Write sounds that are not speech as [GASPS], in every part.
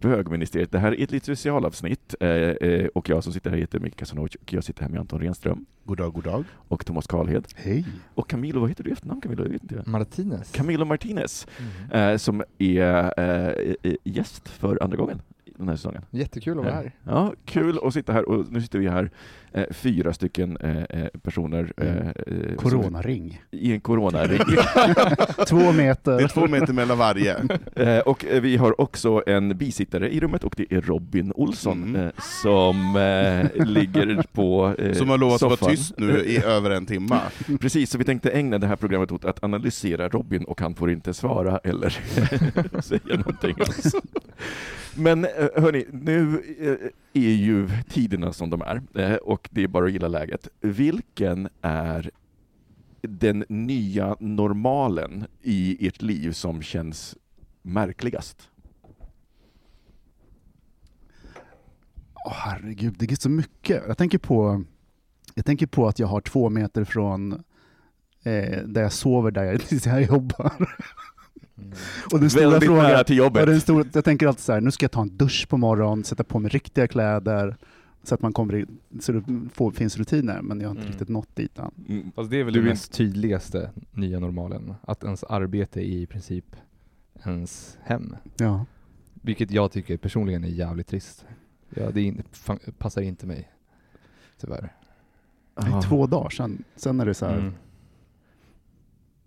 Bögministeriet. Det här är ett litet specialavsnitt eh, eh, och jag som sitter här heter Micke Kasanovic och jag sitter här med Anton Renström God dag, god dag. och Thomas Karlhed. Hej. Och Camilo, vad heter du i efternamn Camilo? Jag vet inte. Martinez. Camilo Martinez, eh, som är eh, gäst för andra gången den här säsongen. Jättekul att vara här. Ja, kul att sitta här och nu sitter vi här, eh, fyra stycken eh, eh, personer. Eh, Mm. eh, Coronaring. I en coronaring. [LAUGHS] Två meter. Det är två meter mellan varje. [LAUGHS] Eh, och eh, vi har också en bisittare i rummet och det är Robin Olsson Mm. eh, som eh, ligger på eh, Som har lovat att soffan. vara tyst nu i över en timme. [LAUGHS] Precis, så vi tänkte ägna det här programmet åt att analysera Robin och han får inte svara eller säga någonting. Men eh, hörni, nu eh, är ju tiderna som de är eh, och det är bara att gilla läget. Vilken är den nya normalen i ert liv som känns märkligast? Oh, herregud, det är så mycket. Jag tänker på, jag tänker på att jag har två meter från eh, där jag sover, där jag, [LAUGHS] där jag jobbar. Och den stora Väldigt frågan, nära till jobbet. och den stora, jag tänker alltid så här, nu ska jag ta en dusch på morgonen, sätta på mig riktiga kläder, så att man kommer i, så det får, finns rutiner, men jag har inte Mm. riktigt nått dit än. Mm. Fast det är väl Du det mest tydligaste nya normalen. Att ens arbete är i princip ens hem. Ja. Vilket jag tycker personligen är jävligt trist. Ja, det in, fan- passar inte mig. Tyvärr. Det är två dagar sedan, sen är det så här, Mm.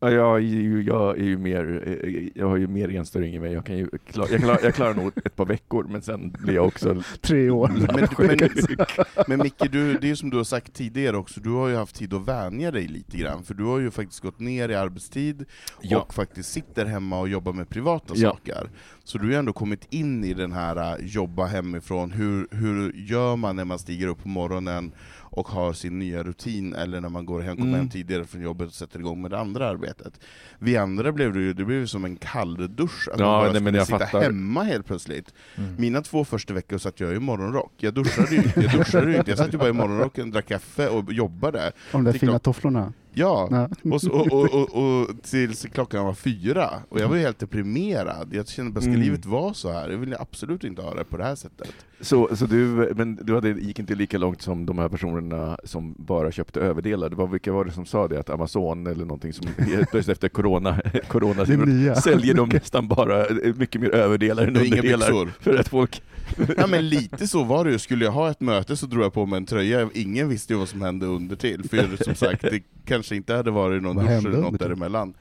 Ja, jag, är ju, jag är ju mer, jag har ju mer enstöring i mig. Jag, kan ju klara, jag, klarar, jag klarar nog ett par veckor, men sen blir jag också... [LAUGHS] tre år. [LAUGHS] Men, men, men Micke, du, det är som du har sagt tidigare också, du har ju haft tid att vänja dig lite grann, för du har ju faktiskt gått ner i arbetstid Ja. och faktiskt sitter hemma och jobbar med privata Ja. saker. Så du har ju ändå kommit in i den här äh, jobba hemifrån, hur, hur gör man när man stiger upp på morgonen och har sin nya rutin, eller när man går hem, kommer Mm. hem tidigare från jobbet och sätter igång med det andra arbetet. Vi andra blev det ju, det blev som en kalldusch, att Ja, man bara nej, men skulle jag sitta fattar. hemma helt plötsligt. Mm. Mina två första veckor satt jag i morgonrock. Jag duschade ju inte, jag duschade ju inte. Jag satt ju bara i morgonrocken, drack kaffe och jobbade. De där fina tofflorna. Ja, och, så, och, och, och, och [LAUGHS] tills klockan var fyra. Och jag var ju helt deprimerad. Jag kände bara, ska Mm. livet vara så här? Jag vill absolut inte ha det på det här sättet. Så, så du, men du hade, gick inte lika långt som de här personerna som bara köpte överdelar. Det var, vilka var det som sa det? Att Amazon eller någonting som just [LAUGHS] efter corona, [LAUGHS] corona Det nya. säljer de [LAUGHS] nästan bara eh, mycket mer överdelar än underdelar. För att folk... Ja men lite så var det ju. Skulle jag ha ett möte så drog jag på mig en tröja. Ingen visste ju vad som hände under till. För som sagt, det kanske inte hade varit någon Vad dusch eller något däremellan.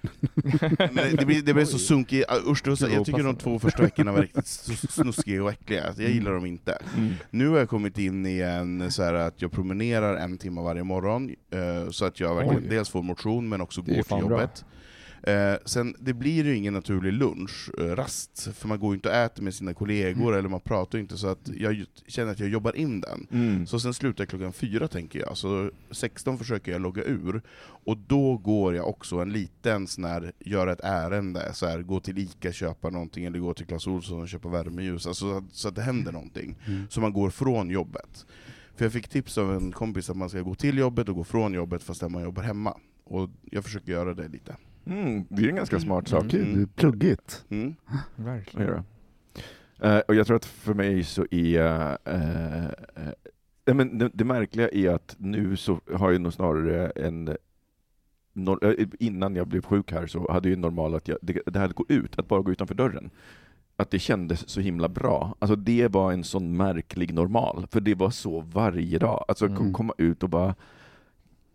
Men det, blir, det blir så sunkigt. Usch, jag tycker de två första veckorna var riktigt snuskiga och äckliga. Jag gillar dem inte. Mm. Nu har jag kommit in i en så här att jag promenerar en timme varje morgon, eh, så att jag verkligen Oj. dels får motion men också Det går till fan bra. Eh, sen, det blir ju ingen naturlig lunchrast, för man går ju inte och äter med sina kollegor, eller man pratar ju inte, så att jag känner att jag jobbar in den. Mm. Så sen slutar jag klockan fyra tänker jag, så 16 försöker jag logga ur, och då går jag också en liten sån här, göra ett ärende, så här, gå till Ica köpa någonting, eller gå till Clas Ohlson och köpa värmeljus, alltså, så, att, så att det händer någonting. Mm. Så man går från jobbet. För jag fick tips av en kompis att man ska gå till jobbet och gå från jobbet fast man jobbar hemma. Och jag försöker göra det lite. Mm, det är en ganska smart sak. Gud, det är pluggigt. Mm. Verkligen. Eh, och jag tror att för mig så är eh, eh, men det, det märkliga är att nu så har jag nog snarare en nor- Innan jag blev sjuk här så hade jag normal att jag, det, det här att gå ut, att bara gå utanför dörren, att det kändes så himla bra. Alltså det var en sån märklig normal, för det var så varje dag. Alltså Mm. kom, komma ut och bara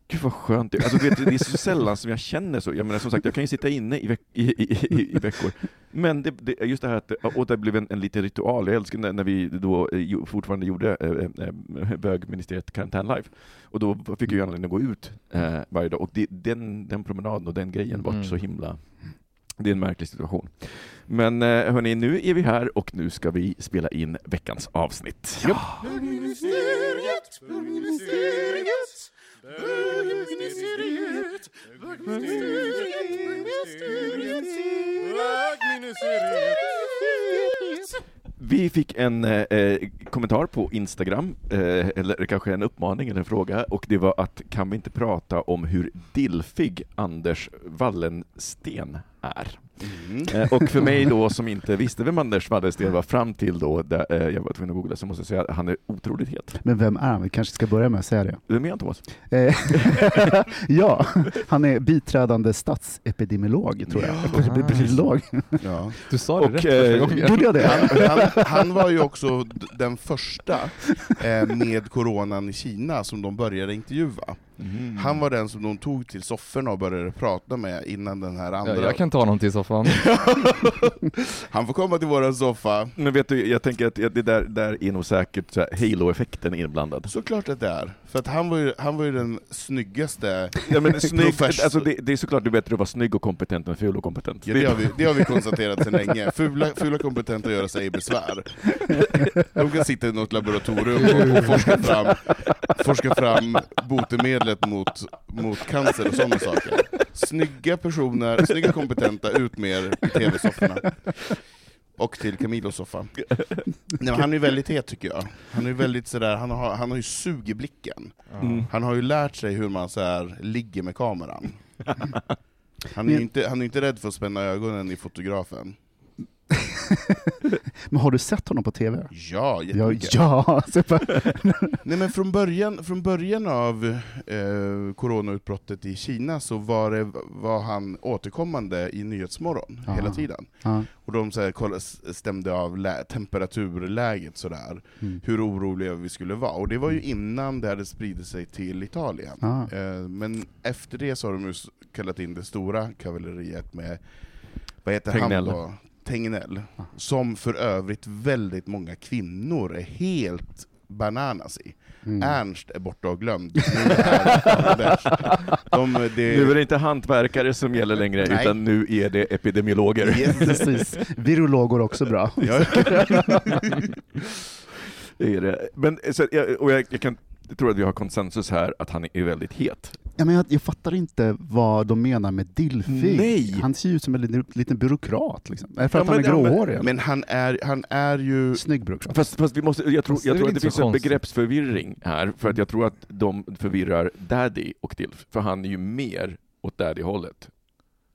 Gud vad skönt det är. Alltså, vet, det är så sällan som jag känner så. Jag menar som sagt, jag kan ju sitta inne i, veck i, i, i, i veckor. Men det, det, just det här att, och det blev en, en liten ritual. Jag älskar när, när vi då eh, fortfarande gjorde eh, eh, bögministeriet Karantän Live. Och då fick jag ju anledning att gå ut eh, varje dag. Och det, den, den promenaden och den grejen var Mm. så himla det är en märklig situation. Men eh, hörni, nu är vi här och nu ska vi spela in veckans avsnitt. Ja. Vi fick en eh, eh, kommentar på Instagram, eh, eller kanske en uppmaning eller en fråga, och det var att kan vi inte prata om hur dilfig Anders Wallensten är? Mm. Eh, och för mig då som inte visste vem Anders Wallensten var fram till då, där, eh, jag var tvungen att googla, så måste jag säga att han är otroligt het. Men vem är han? Vi kanske ska börja med att säga det. Vem är han Thomas? Eh, [LAUGHS] ja, han är biträdande statsepidemiolog, tror jag. Ja. Epidemiolog. Ja. [LAUGHS] Du sa det Och, rätt första gången. Gjorde jag det? Han, han, han var ju också den första med coronan i Kina som de började intervjua. Mm. Han var den som de tog till sofforna och började prata med innan den här andra. Ja, jag kan ta honom till soffan. [LAUGHS] Han får komma till våran soffa. Men vet du, jag tänker att det där, där är nog säkert halo-effekten inblandad. Såklart att det är. För att han var ju, han var ju den snyggaste. [LAUGHS] Ja, men snygg, alltså det, det är såklart det är bättre att vara snygg och kompetent än ful och kompetent. Ja, det, har vi, det har vi konstaterat sedan länge. Fula, fula kompetenta göra sig besvär. De kan sitta i något laboratorium och, och forska, fram, forska fram botemedlet mot, mot cancer och sådana saker. Snygga personer, snygga kompetenta, ut med er i tv-sofforna. Och till Camilos soffa. Nej, han är ju väldigt het tycker jag. Han är väldigt sådär, han har, han har ju sug i blicken. Mm. Han har ju lärt sig hur man så här ligger med kameran. Han är ju inte, han är inte rädd för att spänna ögonen i fotografen. [LAUGHS] Men har du sett honom på TV? Ja, Ja, jättemycket. ja. [LAUGHS] bara- [LAUGHS] Nej, men från början, från början av eh, coronautbrottet i Kina så var, det, var han återkommande i Nyhetsmorgon Ah. hela tiden. ja. Och de så här, kolla- stämde av lä- temperaturläget sådär, Mm. hur oroliga vi skulle vara. Och det var ju innan det hade spridit sig till Italien. Ah. Eh, men efter det så har de ju kallat in det stora kavalleriet med, vad heter Tegnell. han då? Tegnell. Ah. Som för övrigt väldigt många kvinnor är helt bananas i. Mm. Ernst är borta och glömd. Nu är. [LAUGHS] De, det, Nu är det inte hantverkare som gäller längre, Nej. utan nu är det epidemiologer. Yes. [LAUGHS] Precis. Virolog går också bra. [LAUGHS] Ja. Det är det. Men, så, jag, och jag, jag, kan, jag tror att vi har konsensus här att han är väldigt het. Ja, men jag, jag fattar inte vad de menar med dillfig. Nej. Han ser ju ut som en liten, liten byråkrat. Liksom. För Ja, att han är men- ja, men- gråhårig? Men han är, han är ju... Snygg byråkrat. Fast, fast vi måste, jag tror, jag tror att det finns en konstigt. begreppsförvirring här, för att jag tror att de förvirrar daddy och dilf, för han är ju mer åt daddy-hållet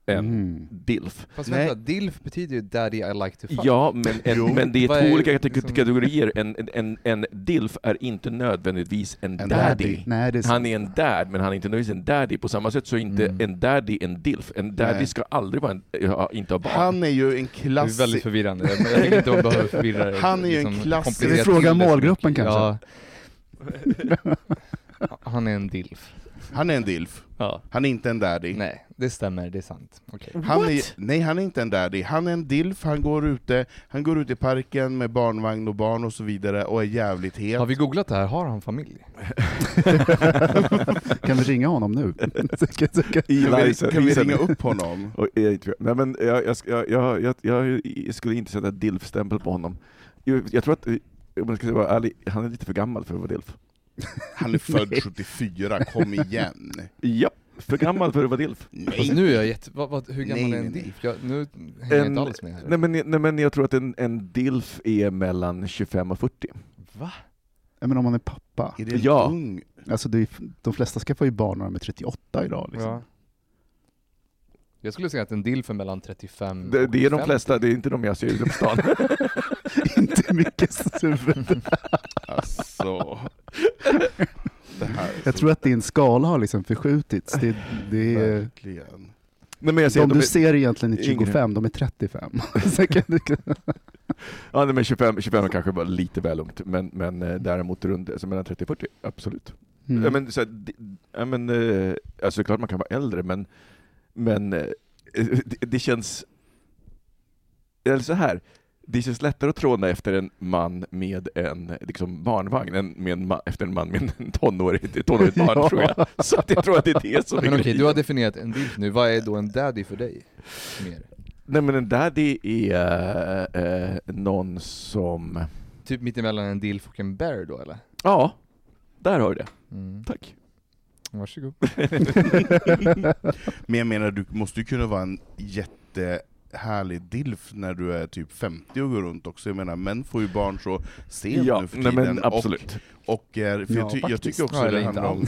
än Mm. dilf. Fast Nej. vänta, DILF betyder ju Daddy I like to fuck. Ja, men, en, [LAUGHS] men det är två är olika liksom- kategorier. En, en, en, en dilf är inte nödvändigtvis en, En daddy. Nej, det är Han är en dad, men han är inte nödvändigtvis en daddy. På samma sätt så är inte Mm. en daddy en dilf. En daddy Nej. ska aldrig vara en, ha, inte ha barn. Han är ju en Det är klassisk... väldigt förvirrande, jag tycker inte de behöver förvirra det. [LAUGHS] Han är ju en liksom, klassisk- komplicera Ska vi fråga målgruppen kanske? Ja. [LAUGHS] Han är en DILF. Han är en DILF. Ja. Han är inte en daddy. Nej, det stämmer, det är sant. Okej. Han är, nej, han är inte en daddy. Han är en DILF, han går, ute, han går ut i parken med barnvagn och barn och så vidare och är jävligt het. Har vi googlat det här? Har han familj? [LAUGHS] Kan vi ringa honom nu? [LAUGHS] Kan vi, kan vi ringa upp honom? [LAUGHS] Eh. Nej, men jag, jag, jag, jag, jag, jag skulle inte sätta DILF-stämpel på honom. Jag, jag tror att, eh, om jag ska vara ärlig, han är lite för gammal för att vara DILF. Han är född 74, kom igen. Ja, för gammal för att vara DILF. Nej. nu är jag jätte... Vad, vad, hur gammal Nej, är en nej, nej. DILF? Jag, nu hänger jag inte alls med här. Nej men, nej, men jag tror att en, en DILF är mellan 25 och 40. Va? Ja, men om man är pappa. Är det Ja. ung? Alltså det är, de flesta skaffar ju barn när de är 38 idag. Liksom. Ja. Jag skulle säga att en DILF är mellan 35 Det, och det är de 50. flesta, det är inte de jag ser ute på stan. [LAUGHS] inte mycket [LAUGHS] stuvigt. Alltså... Det är Jag tror att din skala har liksom förskjutits. Det, det är, verkligen... nej, men jag ser de de du är, ser egentligen är yngre. 25, de är 35. [LAUGHS] Så kan du- ja, nej, men 25, 25 är kanske bara lite väl ungt, men, men eh, däremot runt, alltså mellan 30 och 40, absolut. Mm. Ja, men, så, det- ja, men, eh, alltså klart man kan vara äldre, men, men eh, [LAUGHS] det, det känns... Eller så här, det känns lättare att tråna efter en man med en liksom, barnvagn än med en ma- efter en man med en tonårig, tonårigt barn, [LAUGHS] Ja. tror jag. Så att jag tror att det är det som är Men okej, grejen. du har definierat en DILF nu. Vad är då en daddy för dig? Mer? Nej men en daddy är eh, någon som... Typ mittemellan en DILF och en bear då eller? Ja, där har du det. Mm. Tack. Varsågod. [LAUGHS] Men jag menar, du måste ju kunna vara en jättehärlig DILF när du är typ 50 och går runt också. Jag menar, män får ju barn så sent Ja, nu för nej, tiden. men absolut. Och, och är, för Ja, jag, ty- jag tycker också det handlar om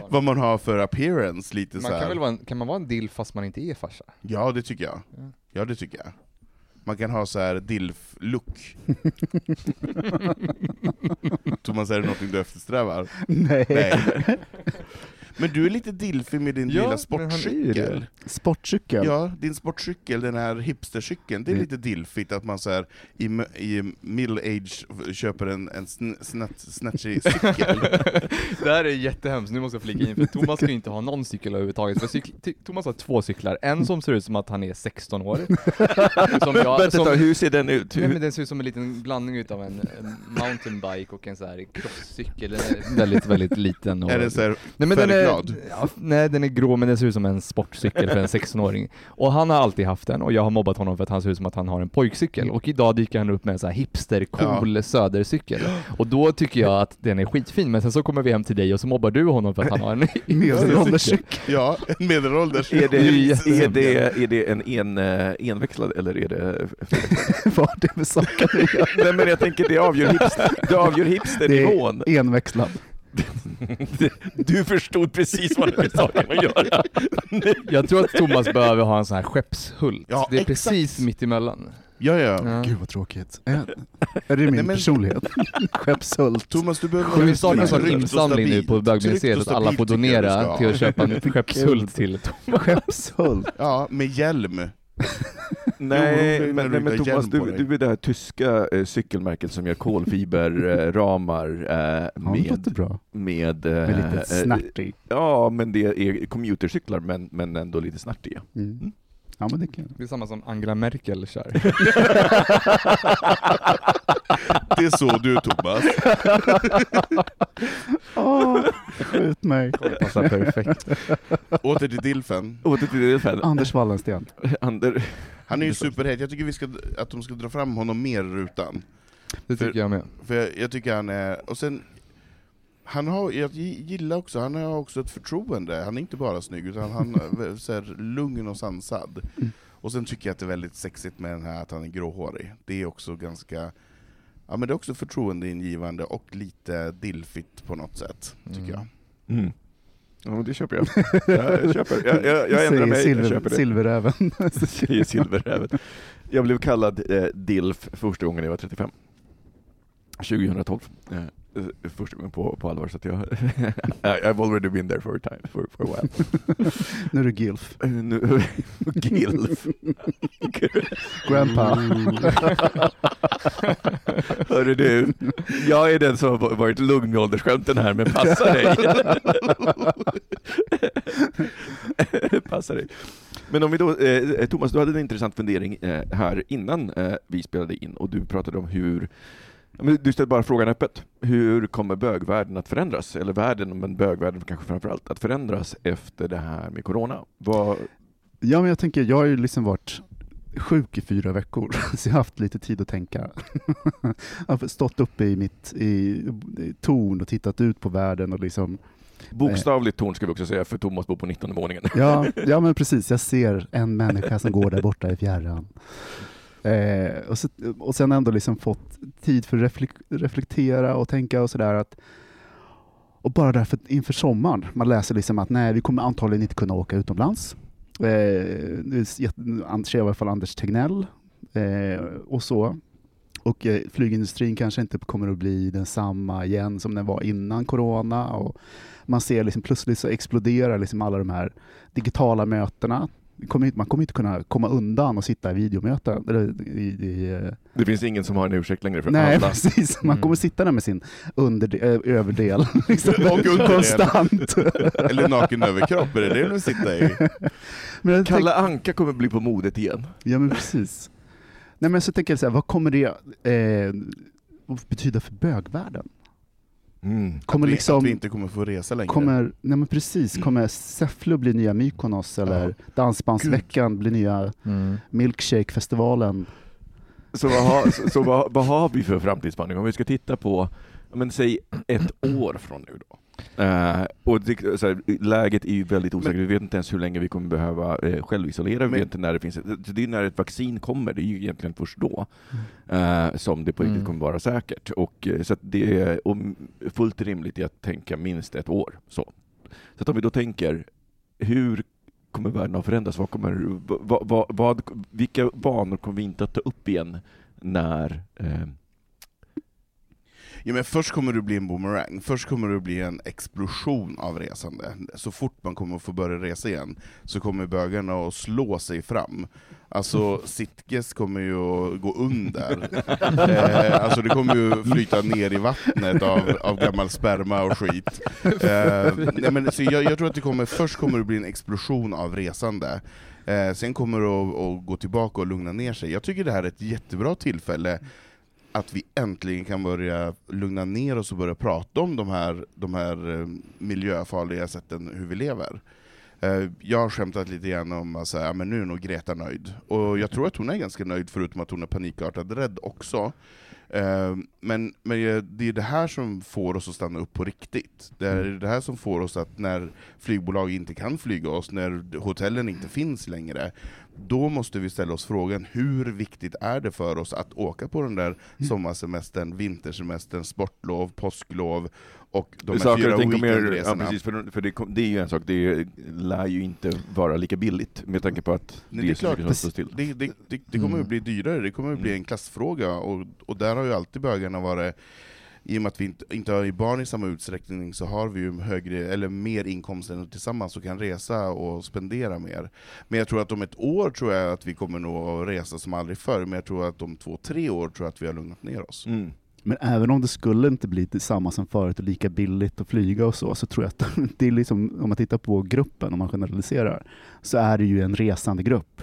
[LAUGHS] vad man har för appearance, lite så Man kan, här. väl vara en, kan man vara en DILF fast man inte är farsa? Ja, det tycker jag. Ja. Ja, det tycker jag. Man kan ha så här DILF-look. [LAUGHS] Thomas, är det någonting du eftersträvar? Nej. Nej. [LAUGHS] Men du är lite dilfig med din Ja, lilla sportcykel. Sportcykel. Ja, din sportcykel, den här hipstercykeln, det är Det- lite dilfigt att man så här, i, i middle age köper en, en snatchig cykel. [LAUGHS] det här är jättehemskt, nu måste jag flika in, för Thomas ska ju inte ha någon cykel överhuvudtaget. För ty- Thomas har två cyklar, en som ser ut som att han är 16 år. [LAUGHS] som jag, Vänta, som, hur ser den ut? Nej men den ser ut som en liten blandning utav en, en mountainbike och en så här crosscykel, den är väldigt, väldigt liten och... är den så här Nej men den är, färgglad? ja, nej den är grå men den ser ut som en sportcykel för en [LAUGHS] 16-åring. Och han har alltid haft den och jag har mobbat honom för att han ser ut som att han har en pojkcykel. Och idag dyker han upp med en så här hipster cool södercykel. [GASPS] Och då tycker jag att den är skitfin, men sen så kommer vi hem till dig och så mobbar du honom för att han har en [LAUGHS] Medelålders [LAUGHS] cykel. cykel. Ja, en medelålders. Är det, är det, är det en en, eh, enväxlad eller är det Vad är det för saker? Nej men jag tänker det avgör, hipster, det avgör hipsternivån. Det är enväxlad. Du förstod precis vad det var saken att göra. Jag tror att Thomas behöver ha en sån här skeppshult. Ja, det är exakt. precis mitt emellan. Ja, ja. Ja. Gud vad tråkigt. Är, är det min Nej, men- personlighet? [LAUGHS] Skeppshult. Thomas, du behöver Ska vi starta en sån insamling nu på bögmuseet att alla får du donera till att köpa en [LAUGHS] skeppshult till Skeppshult. Ja, med hjälm. Nej, Jo, men, nej, men Thomas, du, du är det här tyska eh, cykelmärket som gör kolfiberramar [LAUGHS] eh, Ja, det med, med, eh, Med lite eh, snärtig. Ja, men det är commutercyklar men, men ändå lite snärtiga. Mm. Ja men det kan Det är samma som Angela Merkel kör. Det är så du Thomas. [LAUGHS] Åh, skjut mig. Passar perfekt. Åter till Dilfen. Åter till här. Anders Wallensten. Ander, Han är ju superhet, jag tycker vi ska, att de ska dra fram honom mer i rutan. Det tycker jag med. För jag, jag tycker han är, och sen, han har, jag gillar också, han har också ett förtroende, han är inte bara snygg, utan han [LAUGHS] är så här, lugn och sansad. Mm. Och sen tycker jag att det är väldigt sexigt med den här att han är gråhårig. Det är också ganska, ja men det är också förtroendeingivande och lite dilfigt på något sätt, tycker Mm. jag. mm. Ja, men det köper jag. [LAUGHS] Jag, köper. jag, jag, jag ändrar Säger mig, jag silver, köper det. Silverräven. [LAUGHS] Säger silverräven. Jag blev kallad eh, DILF första gången jag var 35. 2012. Eh, första gången på, på allvar, så att jag... [LAUGHS] I've already been there for a time, for, for a while. [LAUGHS] nu är du Gilf. Eh, nu, [LAUGHS] GILF. Grandpa. Hörru du, jag är den som har varit lugn med åldersskämten här, men passa dig. passa dig. Men om vi då, eh, Thomas, du hade en intressant fundering eh, här innan eh, vi spelade in, och du pratade om hur men Du ställde bara frågan öppet. Hur kommer bögvärlden att förändras? Eller världen, men bögvärlden kanske framför allt, att förändras efter det här med corona? Vad, Ja, men jag tänker, jag har ju liksom varit sjuk i fyra veckor, [LAUGHS] så jag har haft lite tid att tänka. jag [LAUGHS] har stått uppe i mitt i, i torn och tittat ut på världen och liksom, bokstavligt torn ska vi också säga, för Thomas bor på 19 våningen. ja, [LAUGHS] ja men precis, jag ser en människa som går där borta i fjärran. Eh, och, så, och sen ändå liksom fått tid för att reflek- reflektera och tänka och sådär att och bara därför inför sommaren, man läser liksom att nej, vi kommer antagligen inte kunna åka utomlands. Eh, det i alla fall Anders Tegnell eh, och så. Och eh, flygindustrin kanske inte kommer att bli densamma igen som den var innan corona. Och man ser liksom plötsligt så exploderar liksom alla de här digitala mötena. Det kommer, inte- man kommer inte kunna komma undan och sitta i videomöten. Eller i, i, eh, Det finns ingen som har en ursäkt längre för Nej, alla. precis. Man Mm. kommer sitta där med sin ö- överdel [LAUGHS] liksom, Och underdel. konstant. [LAUGHS] Eller naken överkropp, är det det du sitta i? [LAUGHS] Men jag tänk, Kalle Anka kommer bli på modet igen. ja, men precis. Nej, men så tänker jag så här, vad kommer det eh, att betyda för bögvärlden? Mm. Kommer att, vi, liksom, att vi inte kommer få resa längre. kommer, nej men precis, kommer Säffle bli nya Mykonos eller Dansbandsveckan bli nya Mm. Milkshake-festivalen? Så, vad har, så, så vad, vad har vi för framtidsspanning? Om vi ska titta på, ja, men säg ett år från nu då. Eh, och det, så här, läget är ju väldigt osäkert, vi vet inte ens hur länge vi kommer behöva eh, självisolera, vi Men- vet inte när det finns, ett, det är när ett vaccin kommer, det är ju egentligen först då eh, som det på riktigt Mm. kommer vara säkert. Och, eh, så att det är fullt rimligt i att tänka minst ett år. Så, så att om vi då tänker, hur kommer världen att förändras? Vad kommer, vad, vad, vad, vilka banor kommer vi inte att ta upp igen när eh, Ja, men först kommer det bli en boomerang, först kommer det bli en explosion av resande. Så fort man kommer att få börja resa igen, så kommer bögarna att slå sig fram. Alltså [LAUGHS] Sitges kommer ju att gå under. Eh, alltså det kommer ju flyta ner i vattnet av, av gammal sperma och skit. Eh, nej, men, så jag, jag tror att det kommer, först kommer det bli en explosion av resande. Eh, sen kommer det att, att gå tillbaka och lugna ner sig. Jag tycker det här är ett jättebra tillfälle att vi äntligen kan börja lugna ner oss och börja prata om de här, de här eh, miljöfarliga sätten hur vi lever. Eh, Jag har skämtat lite grann om att säga, men nu är nog Greta nöjd. Och jag tror att hon är ganska nöjd, förutom att hon är panikartad rädd också. Eh, Men, men det är det här som får oss att stanna upp på riktigt. Det är det här som får oss att när flygbolag inte kan flyga oss, när hotellen inte finns längre, då måste vi ställa oss frågan, hur viktigt är det för oss att åka på den där sommarsemestern, vintersemestern, sportlov, påsklov och de här saker fyra och ting kommer, ja, weekendresorna? precis, för, för det, det är ju en sak, det lär ju inte vara lika billigt med tanke på att Nej, det är klart, mycket som still. det, det, det, det kommer att Mm. bli dyrare, det kommer att bli Mm. en klassfråga, och, och där har ju alltid bögarna varit i och med att vi inte, inte har barn i samma utsträckning så har vi ju högre, eller mer inkomster tillsammans och kan resa och spendera mer. Men jag tror att om ett år tror jag att vi kommer nog att resa som aldrig förr, men jag tror att om två, tre år tror jag att vi har lugnat ner oss. Mm. Men även om det skulle inte bli detsamma som förut och lika billigt att flyga och så, så tror jag att [LAUGHS] det är liksom, om man tittar på gruppen, om man generaliserar, så är det ju en resande grupp.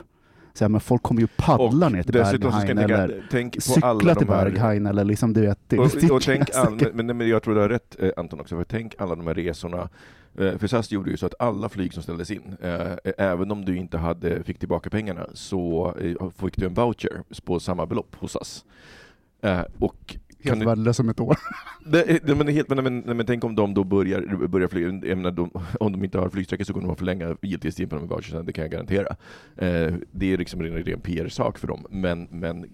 Så här, men folk kommer ju paddla ner till Berghain tänka, eller tänk på alla cykla till. Berghain eller liksom du vet. Det, Och, det och tänk kan jag all, säkert- men, men, jag tror du har rätt eh, Anton också, för tänk alla de här resorna. Eh, För SAS gjorde ju så att alla flyg som ställdes in, eh, även om du inte hade, fick tillbaka pengarna, så eh, fick du en voucher på samma belopp hos SAS. Eh, Och Helt du, värdelös om ett år. [LAUGHS] det, det, men, helt, men, men, men tänk om de då börjar, börjar flyga, jag menar, de, om de inte har flygsträckor så kommer de att förlänga giltighetstiden på de här vouchersen, det kan jag garantera. Eh, det är liksom en ren PR-sak för dem, men, men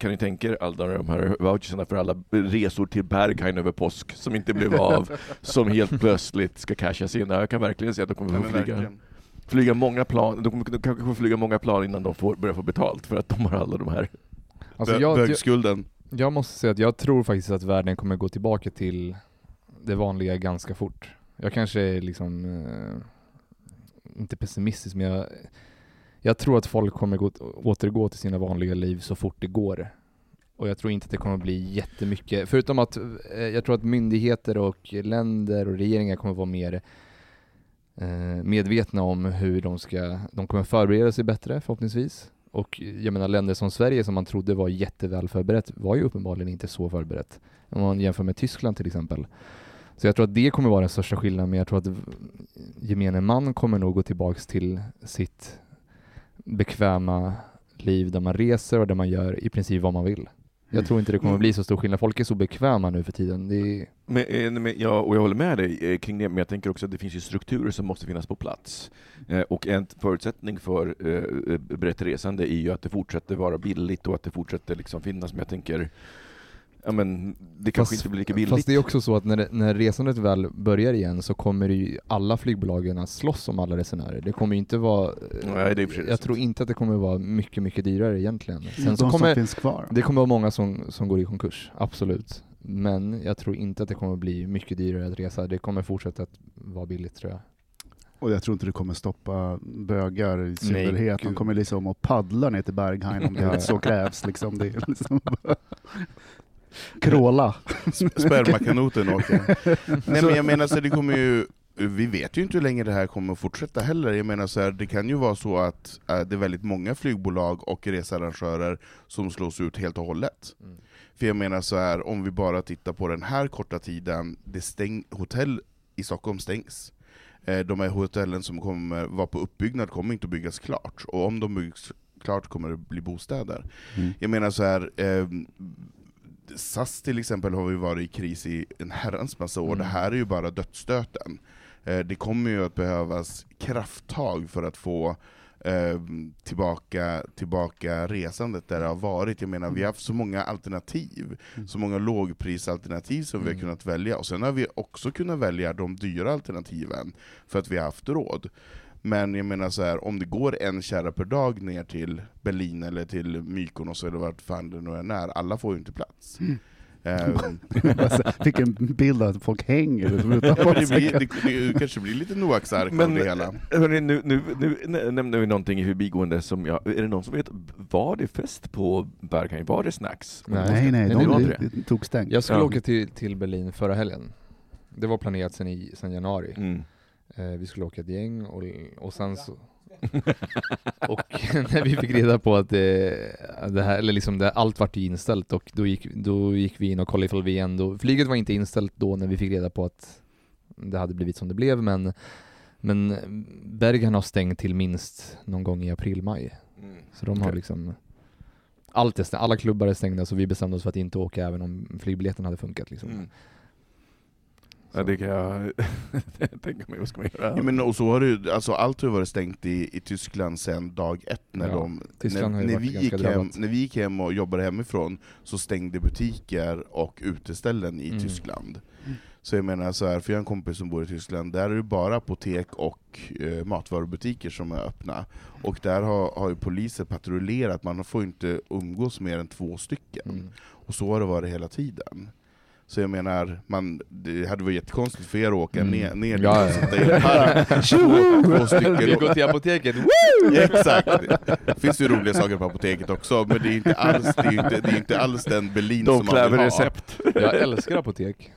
kan ni tänka er alla de här voucherserna för alla resor till Berghain över påsk som inte blev av, [LAUGHS] som helt plötsligt ska cashas in? Jag kan verkligen se att de kommer att flyga, verkligen. flyga många plan, de, kommer, de kanske flyga många plan innan de får börja få betalt för att de har alla de här. Alltså jag, Bögskulden jag måste säga att jag tror faktiskt att världen kommer gå tillbaka till det vanliga ganska fort. Jag kanske är liksom, eh, inte pessimistisk men jag, jag tror att folk kommer gå, återgå till sina vanliga liv så fort det går. Och jag tror inte att det kommer bli jättemycket, förutom att eh, jag tror att myndigheter och länder och regeringar kommer vara mer eh, medvetna om hur de ska, de kommer förbereda sig bättre förhoppningsvis. Och jag menar länder som Sverige som man trodde var jätteväl förberett var ju uppenbarligen inte så förberett. Om man jämför med Tyskland till exempel. Så jag tror att det kommer vara den största skillnaden, men jag tror att gemene man kommer nog gå tillbaks till sitt bekväma liv där man reser och där man gör i princip vad man vill. Jag tror inte det kommer bli så stor skillnad. Folk är så bekväma nu för tiden. Det är... Men, eh, men, ja, och jag håller med dig eh, kring det, men jag tänker också att det finns ju strukturer som måste finnas på plats. Eh, och en förutsättning för brett resande är ju att det fortsätter vara billigt och att det fortsätter liksom finnas, men jag tänker Ja men det kanske Fast- inte blir lika billigt. Fast det är också så att när, det- när resandet väl börjar igen så kommer ju alla flygbolagen att slåss om alla resenärer. Det kommer ju inte vara... Nej, det är sig jag sant. tror inte att det kommer vara mycket, mycket dyrare egentligen. Sen De så som kommer, finns kvar. det kommer vara många som, som går i konkurs, absolut. Men jag tror inte att det kommer bli mycket dyrare att resa. Det kommer fortsätta att vara billigt tror jag. Och jag tror inte det kommer stoppa bögar i synnerhet. De kommer liksom att paddla ner till Berghain om det [LAUGHS] så krävs. Liksom. Det är liksom [LAUGHS] Kråla. Spermakanoten åker. Nej men jag menar så det kommer ju, vi vet ju inte hur länge det här kommer att fortsätta heller. Jag menar så här, det kan ju vara så att äh, det är väldigt många flygbolag och researrangörer som slås ut helt och hållet. Mm. För jag menar så här, om vi bara tittar på den här korta tiden, det stäng, hotell i Stockholm stängs. Eh, De här hotellen som kommer vara på uppbyggnad kommer inte att byggas klart, och om de byggs klart kommer det bli bostäder. Mm. Jag menar så här. SAS till exempel har ju varit i kris i en herrans massa år, Mm. det här är ju bara dödsstöten. Eh, det kommer ju att behövas krafttag för att få eh, tillbaka, tillbaka resandet där det har varit. Jag menar, vi har haft så många alternativ, så många lågprisalternativ som vi har Mm. kunnat välja, och sen har vi också kunnat välja de dyra alternativen, för att vi har haft råd. Men jag menar så här, om det går en kärra per dag ner till Berlin eller till Mykonos eller vart fan det nu än är, alla får ju inte plats. Ehm, [LAUGHS] Alltså, Fick en bild av att folk hänger [LAUGHS] utanför. det, blir, det, det kanske blir lite Noaks ark av det hela. hörni, nu, nu, nu nä- nämnde vi någonting i förbigående som jag, är det någon som vet, var det fest på Berghain? Var det snacks? Nej. Nej, nej, Nej, de, det var de, inte de tog stängt. Jag skulle Ja. åka till, till Berlin förra helgen. Det var planerat sedan, i, sedan januari. Mm. Eh, vi skulle åka ett gäng och, och sen så... [LAUGHS] och [LAUGHS] när vi fick reda på att det, det här, eller liksom det, allt vart inställt och då gick, då gick vi in och kollade ifall vi ändå... Flyget var inte inställt då när vi fick reda på att det hade blivit som det blev men men Bergen har stängt till minst någon gång i april-maj. Mm. Så de har Okej. liksom... Allt är stängt, alla klubbar är stängda så vi bestämde oss för att inte åka även om flygbiljetten hade funkat liksom. Mm. Ja, det kan jag [LAUGHS] tänka mig. Vad ska man göra? Ja, men, och så har det, alltså, allt har varit stängt i, i Tyskland sedan dag ett. När, Ja, de, Tyskland när, när, vi gick hem, drabbat. när vi gick hem och jobbade hemifrån så stängde butiker och uteställen i Mm. Tyskland. Så jag menar så här, för jag har en kompis som bor i Tyskland, där är det bara apotek och eh, matvarubutiker som är öppna. Och där har, har ju poliser patrullerat, man får inte umgås mer än två stycken. Mm. Och så har det varit hela tiden. Så jag menar, man, det hade varit jättekonstigt för er att åka Mm. ner, ner Ja, dit och ja. sitta i en park, [LAUGHS] två, två stycken. Vi går till apoteket, [LAUGHS] Exakt! Det finns ju roliga saker på apoteket också, men det är inte alls, det är inte, det är inte alls den Berlin De som man vill ha. recept. Jag älskar apotek.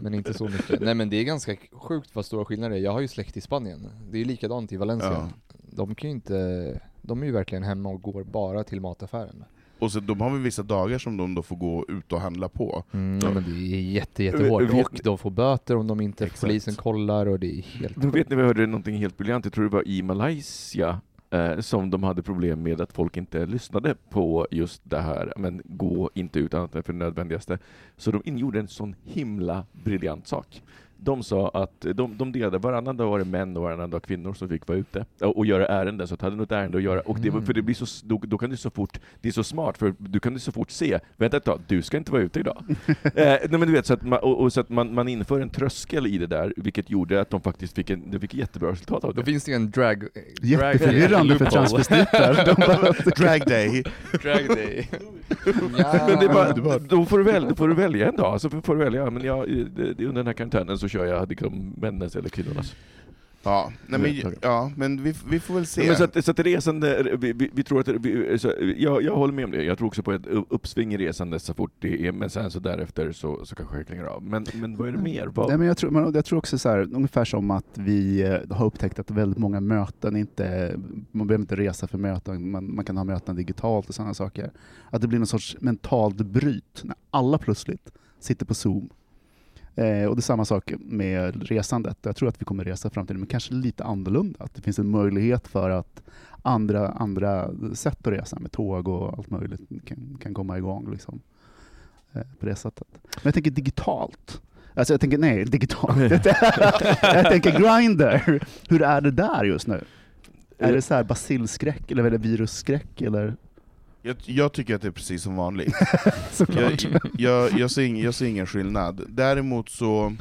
Men inte så mycket. Nej men det är ganska sjukt vad stora skillnader det är. Jag har ju släkt i Spanien. Det är likadant i Valencia. Ja. De kan ju inte... De är ju verkligen hemma och går bara till mataffären. Och så, de har väl vissa dagar som de då får gå ut och handla på. Mm, ja, men det är jätte, jättehårt. Vet- Och de får böter om de inte Exakt. polisen kollar och det är helt Då vet ni, vi hörde någonting helt briljant, jag tror det var i Malaysia, eh, som de hade problem med att folk inte lyssnade på just det här, men gå inte ut annat än för det nödvändigaste. Så de gjorde en sån himla briljant sak. De sa att de, de delade, varannan dag var det män och varannan dag kvinnor som fick vara ute och, och göra ärenden, så att hade något ärende att göra. Och det, var- för det blir så, då, då kan du så fort, det är så smart, för du kan du så fort se, vänta ett tag, du ska inte vara ute idag. [LAUGHS] eh, nej men du vet, så att, man, och, och så att man, man inför en tröskel i det där, vilket gjorde att de faktiskt fick, en, de fick jättebra resultat av Då det. finns det ju en drag... Jätteförvirrande för transvestiter. [LAUGHS] Drag day! drag day. Men det är bara, då, får du väl, då får du välja en dag, så får du välja, men jag, det, det, under den här karantänen så kör jag liksom männens eller kvinnornas. Ja, nej, men, ja, men vi, vi får väl se. Ja, men så att, så att resande, vi, vi, vi tror att, vi, så, jag, jag håller med om det, jag tror också på ett uppsving i resandet så fort det är, men sen så därefter så, så kanske det klingar av. Men, men vad är det mer? Vad, Nej, men jag, tror, men jag tror också så här, ungefär som att vi eh, har upptäckt att väldigt många möten inte, man behöver inte resa för möten, man, man kan ha möten digitalt och sådana saker. Att det blir någon sorts mentalt bryt när alla plötsligt sitter på Zoom. Eh, och det är samma sak med resandet. Jag tror att vi kommer resa i framtiden, men kanske lite annorlunda. Att det finns en möjlighet för att andra, andra sätt att resa med tåg och allt möjligt kan, kan komma igång liksom, eh, på det sättet. Men jag tänker digitalt. Alltså jag tänker, nej, digitalt. [LAUGHS] jag tänker Grindr. Hur är det där just nu? Är det så här basilskräck eller virusskräck? Eller? Jag, jag tycker att det är precis som vanligt. [LAUGHS] Jag, jag, jag, ser jag ser ingen skillnad. Däremot så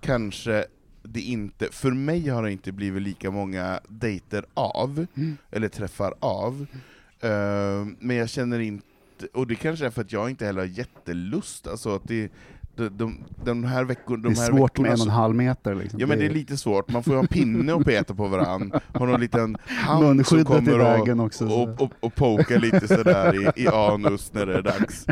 kanske det inte, för mig har det inte blivit lika många dejter av, Mm. eller träffar av, Eh, men jag känner inte, och det kanske är för att jag inte heller har jättelust, alltså att det, de, de, de här veckorna... Det De är här svårt med en och så- en halv meter. Liksom. Ja men det är lite svårt, man får ju ha en pinne och peta på varandra, [LAUGHS] ha någon liten hand som kommer och, vägen också. så. och, och, och poka lite sådär i, i anus när det är dags.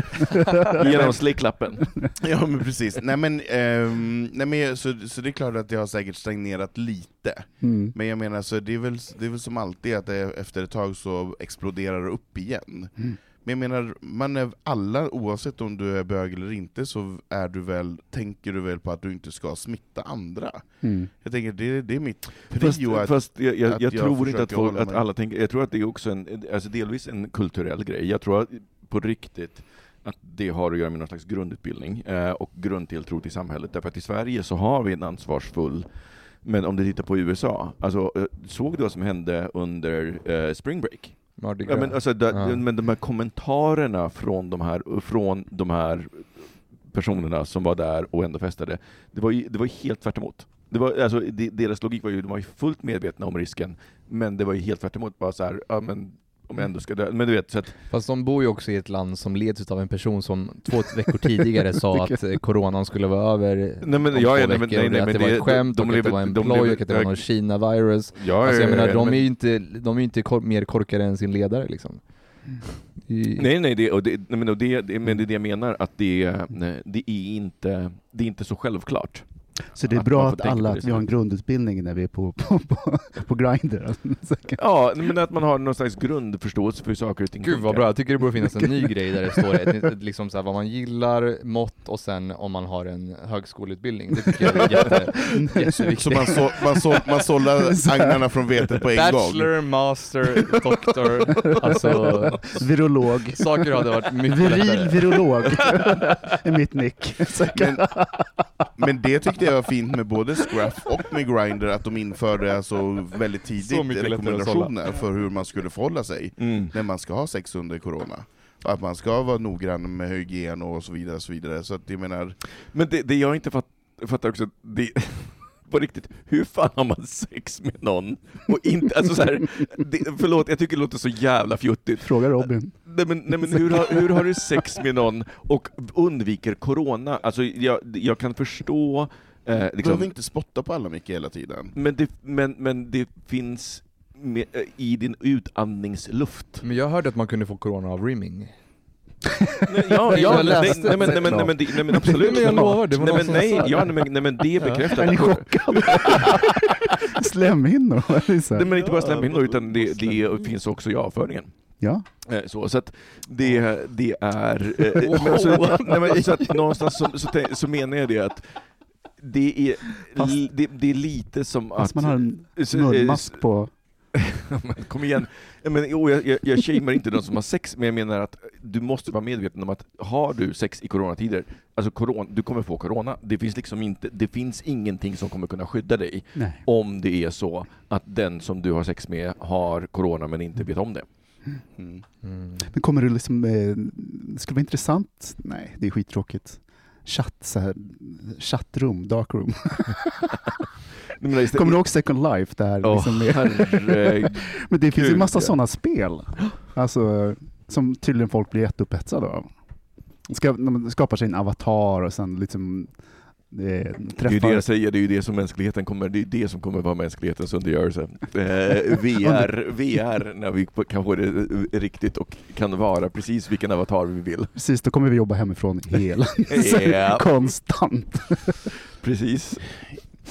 [LAUGHS] Genom slicklappen. [LAUGHS] Ja men precis, nej men, ehm, nej, men så, så det är klart att det har säkert stagnerat lite, Mm. men jag menar så det är väl, det är väl som alltid att det efter ett tag så exploderar det upp igen. Mm. Men jag menar, man är alla, oavsett om du är bög eller inte, så är du väl, tänker du väl på att du inte ska smitta andra. Mm. Jag tänker, det, det är mitt Fast, prio att fast jag, jag, att jag jag tror inte att, folk, att alla tänker, jag tror att det är också en, alltså delvis en kulturell grej. Jag tror att på riktigt att det har att göra med någon slags grundutbildning eh, och grundtilltro till samhället. Därför att i Sverige så har vi en ansvarsfull men om du tittar på USA, alltså, eh, såg du vad som hände under eh, spring break? Mardi Ja, Gras. men, alltså, da, Ja. men de här kommentarerna från de här, från de här personerna som var där och ändå festade, det var ju, det var helt tvärt emot. Det var, alltså, de, deras logik var ju, de var ju fullt medvetna om risken, men det var ju helt tvärt emot. Bara så här, ja, men om jag ändå ska dö. Men du vet, så att, Fast de bor ju också i ett land som leds av en person som två veckor tidigare sa [LAUGHS] att eh, coronan skulle vara över nej, men, om ja, två ja, nej, veckor, nej, nej, att det var ett skämt, och att det var en ploj, och att det var någon Kina-virus. Ja, Alltså jag ja, menar, de är ju inte, de är inte kor- mer korkade än sin ledare liksom. I, Nej, nej, det, och det, nej, men, och det, det, men det är det jag menar, att det, nej, det, är, inte, det är inte så självklart. Så det är bra att alla, att vi har en grundutbildning när vi är på, [LAUGHS] på, på, på Grindr. [LAUGHS] Ja, men att man har någon slags grundförståelse för hur saker och ting Gud vad bra, jag tycker det borde finnas en ny [LAUGHS] grej där det står ett, ett, liksom så här, vad man gillar, mått och sen om man har en högskoleutbildning. Det tycker jag är jätte, jätteviktigt. Så man, så, man, så, man sållar agnarna från vetet på en gång. Bachelor, master, doktor, alltså Virolog. saker hade varit mycket Viril lättare. virolog är mitt nick. Men, men det tyckte jag var fint med både Scruff och med Grindr, att de införde alltså väldigt tidigt rekommendationer för hur man skulle förhålla sig Mm. när man ska ha sex under corona. Att man ska vara noggrann med hygien och så vidare. Så, vidare. så att jag menar, Men det, det jag inte fatt, fattar också, det, [LAUGHS] på riktigt, hur fan har man sex med någon? Och inte, alltså så här, det, förlåt, jag tycker det låter så jävla fjuttigt. Fråga Robin. Nej men, nej, men hur, har, hur har du sex med någon och undviker corona? Alltså jag, jag kan förstå, eh, du behöver liksom, inte spotta på alla mycket hela tiden. men, det, men, men det finns med, eh, i din utandningsluft. Men jag hörde att man kunde få corona av rimming. Nej, ja, [LAUGHS] ja, Jag nej, läste nej, men, nej, men, nej, men, det- nej, men [LAUGHS] absolut. Nej, men jag lovar, det var nej, men, nej, ja, nej, men, nej, men det är bekräftat. Är ni chockade? [LAUGHS] Slemhinnor? så? Nej, men inte bara slemhinnor, utan det, det finns också i avföringen. Ja. Eh, Så, så att det, det är... eh, men alltså, nej, men, så att någonstans så, så, så menar jag det att det är, Fast- det, det är lite som att... Fast man har en munmask på. [LAUGHS] Kom igen. Men, jag, jag, jag shamear inte de som har sex, men jag menar att du måste vara medveten om att har du sex i coronatider, alltså corona, du kommer få corona. Det finns liksom inte, det finns ingenting som kommer kunna skydda dig Nej. om det är så att den som du har sex med har corona men inte vet om det. Mm. Mm. Men kommer du liksom, eh, det skulle vara intressant, nej det är skittråkigt. Chatt, så här, chattrum, darkroom. [LAUGHS] Kommer du ihåg Second Life? Där, Åh, liksom med, [LAUGHS] men det finns ju en massa sådana spel. Alltså, som tydligen folk blir jätteupphetsade av. Ska, man skapar sig en avatar och sen liksom det Det är ju träffar... det jag säger, det är ju det som mänskligheten kommer, det är det som kommer vara mänsklighetens undergörelse. Eh, [LAUGHS] VR, VR, när vi kan få det riktigt och kan vara precis vilken avatar vi vill. Precis, då kommer vi jobba hemifrån hela... [LAUGHS] Ja. Konstant. [LAUGHS] Precis.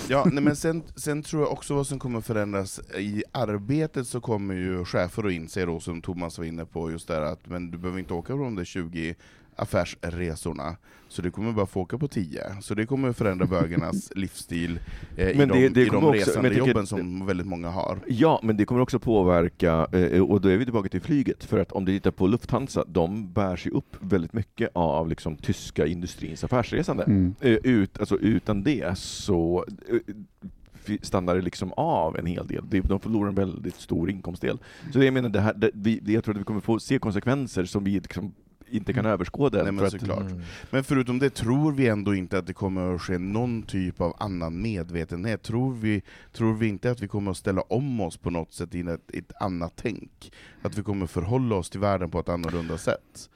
Ja, nej, men sen, sen tror jag också vad som kommer förändras, i arbetet så kommer ju chefer att inse då, som Thomas var inne på, just där att men du behöver inte åka på de där 20 affärsresorna, så du kommer bara få åka på 10. Så det kommer förändra bögarnas [LAUGHS] livsstil eh, i Men de, det- det i de också- resande tycker- jobben som väldigt många har. Ja, men det kommer också påverka, eh, och då är vi tillbaka till flyget, för att om du tittar på Lufthansa, de bär sig upp väldigt mycket av liksom, tyska industrins affärsresande. Mm. Eh, Ut, alltså, utan det så eh, stannar det liksom av en hel del. Det- De förlorar en väldigt stor inkomstdel. Så det jag menar, det här, det, vi, det, jag tror att vi kommer få se konsekvenser som vi liksom inte kan överskåda. Nej, men för att, såklart. Mm. Men förutom det tror vi ändå inte att det kommer att ske någon typ av annan medvetenhet. Tror vi, tror vi inte att vi kommer att ställa om oss på något sätt i ett, ett annat tänk? Att vi kommer förhålla oss till världen på ett annorlunda sätt?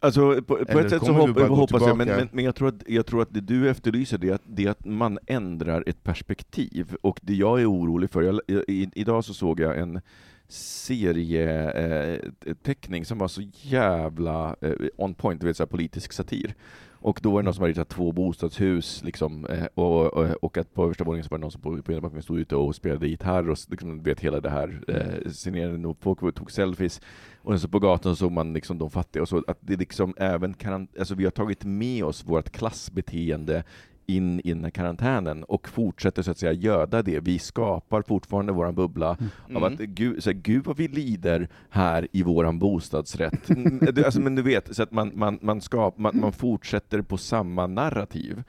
Alltså, på, på ett sätt så hopp, hoppas jag, men, men, men jag, tror att, jag tror att det du efterlyser det är, att, det är att man ändrar ett perspektiv. Och det jag är orolig för, jag, jag, i, idag så såg jag en serieteckning eh, som var så jävla eh, on point, du vet, så här politisk satir. Och då var det någon som hade ritat två bostadshus, liksom, eh, och, och, och att på översta våningen så var det någon som på, på ena backen stod ute och spelade gitarr, och liksom, vet hela det här, eh, signerade, nog folk tog selfies. Och så på gatan såg man liksom de fattiga och så, att det liksom även kan, alltså vi har tagit med oss vårt klassbeteende in i den här karantänen och fortsätter så att säga göda det. Vi skapar fortfarande våran bubbla av att gud, så här, gud vad vi lider här i våran bostadsrätt. [LAUGHS] Mm, alltså, men du vet, så att man, man, man, skap, man, man fortsätter på samma narrativ.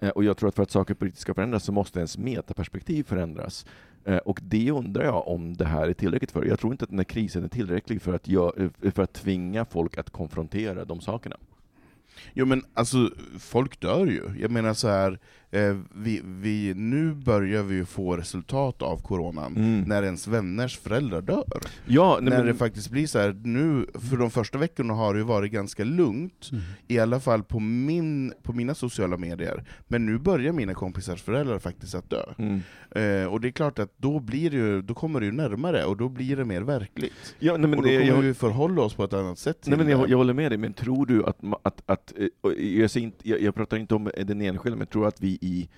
Eh, och jag tror att för att saker riktigt ska förändras så måste ens metaperspektiv förändras. Eh, Och det undrar jag om det här är tillräckligt för. Jag tror inte att den här krisen är tillräcklig för att, gö- eh, för att tvinga folk att konfrontera de sakerna. Jo men alltså, folk dör ju. Jag menar så här, vi, vi, nu börjar vi ju få resultat av coronan, Mm. när ens vänners föräldrar dör. Ja, nej, när men, det faktiskt blir så här, nu, för de första veckorna har det ju varit ganska lugnt, i alla fall på, min, på mina sociala medier. Men nu börjar mina kompisars föräldrar faktiskt att dö. mm. Eh, och det är klart att då, blir det ju, då kommer det ju närmare, och då blir det mer verkligt. ja, nej, men och då det- kommer jag, vi förhålla oss på ett annat sätt Nej, men jag, jag håller med dig, men tror du att, att, att eh, jag, jag, jag pratar inte om den enskilda, men tror att vi i,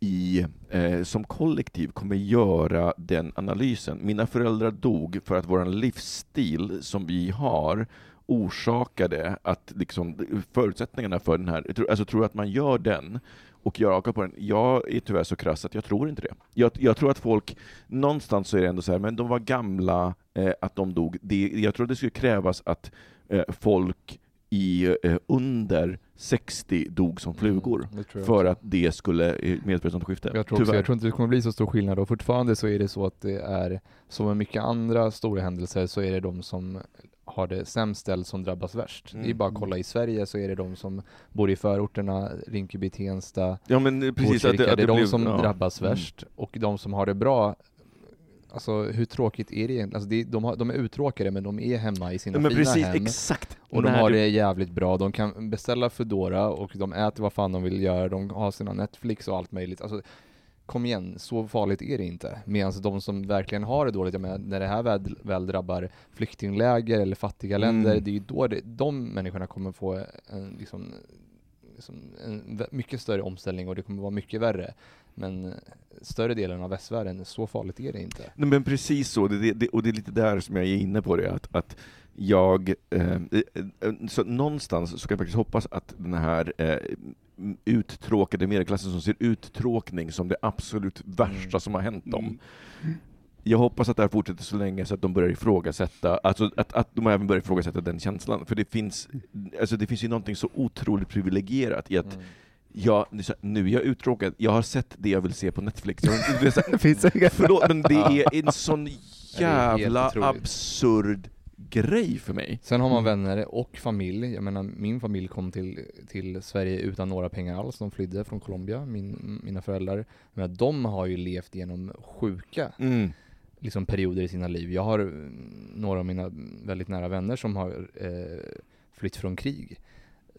i, eh, som kollektiv kommer göra den analysen. Mina föräldrar dog för att vår livsstil som vi har orsakade att liksom, förutsättningarna för den här, tror- alltså tror du att man gör den och gör avkall på den. Jag är tyvärr så krass att jag tror inte det. Jag, jag tror att folk, någonstans så är det ändå så här, men de var gamla, eh, att de dog. Det, jag tror det skulle krävas att eh, folk i eh, under 60 dog som flugor Mm, det tror jag för att det skulle eh, medföra ett sånt skifte. Jag tror, också, jag tror inte det kommer bli så stor skillnad och fortfarande så är det så att det är, som med mycket andra stora händelser, så är det de som har det sämst ställt som drabbas värst. Det är Mm. bara att kolla i Sverige så är det de som bor i förorterna, Rinkeby, Tensta, Ja men eh, precis, att Botkyrka, det, att det är de blev- som ja. drabbas Mm. värst. Och de som har det bra, alltså hur tråkigt är det egentligen? Alltså det, de, har, de är uttråkade men de är hemma i sina Ja, men fina precis, hem. exakt. Och de har du- det jävligt bra, de kan beställa Foodora och de äter vad fan de vill göra, de har sina Netflix och allt möjligt. Alltså, kom igen, så farligt är det inte. Medan de som verkligen har det dåligt, jag menar, när det här väl, väl drabbar flyktingläger eller fattiga länder, Mm. det är ju då det, de människorna kommer få en, liksom, liksom en mycket större omställning och det kommer vara mycket värre. Men eh, större delen av västvärlden, så farligt är det inte. Nej, men precis så, det, det, och det är lite där som jag är inne på det, att, att jag, eh, eh, så någonstans så kan jag faktiskt hoppas att den här eh, uttråkade medelklassen som ser uttråkning som det absolut värsta Mm. som har hänt dem. Jag hoppas att det här fortsätter så länge så att de börjar ifrågasätta, alltså att, att de även börjar ifrågasätta den känslan. För det finns, alltså det finns ju någonting så otroligt privilegierat i att Mm. Jag, nu är jag uttråkad, jag har sett det jag vill se på Netflix. Det är så [LAUGHS] Förlåt, men det är en [LAUGHS] sån jävla absurd grej för mig. Sen har man vänner och familj. Jag menar, min familj kom till, till Sverige utan några pengar alls. De flydde från Colombia, min, mina föräldrar. Men de har ju levt genom sjuka Mm. liksom, perioder i sina liv. Jag har mm, några av mina väldigt nära vänner som har eh, flytt från krig.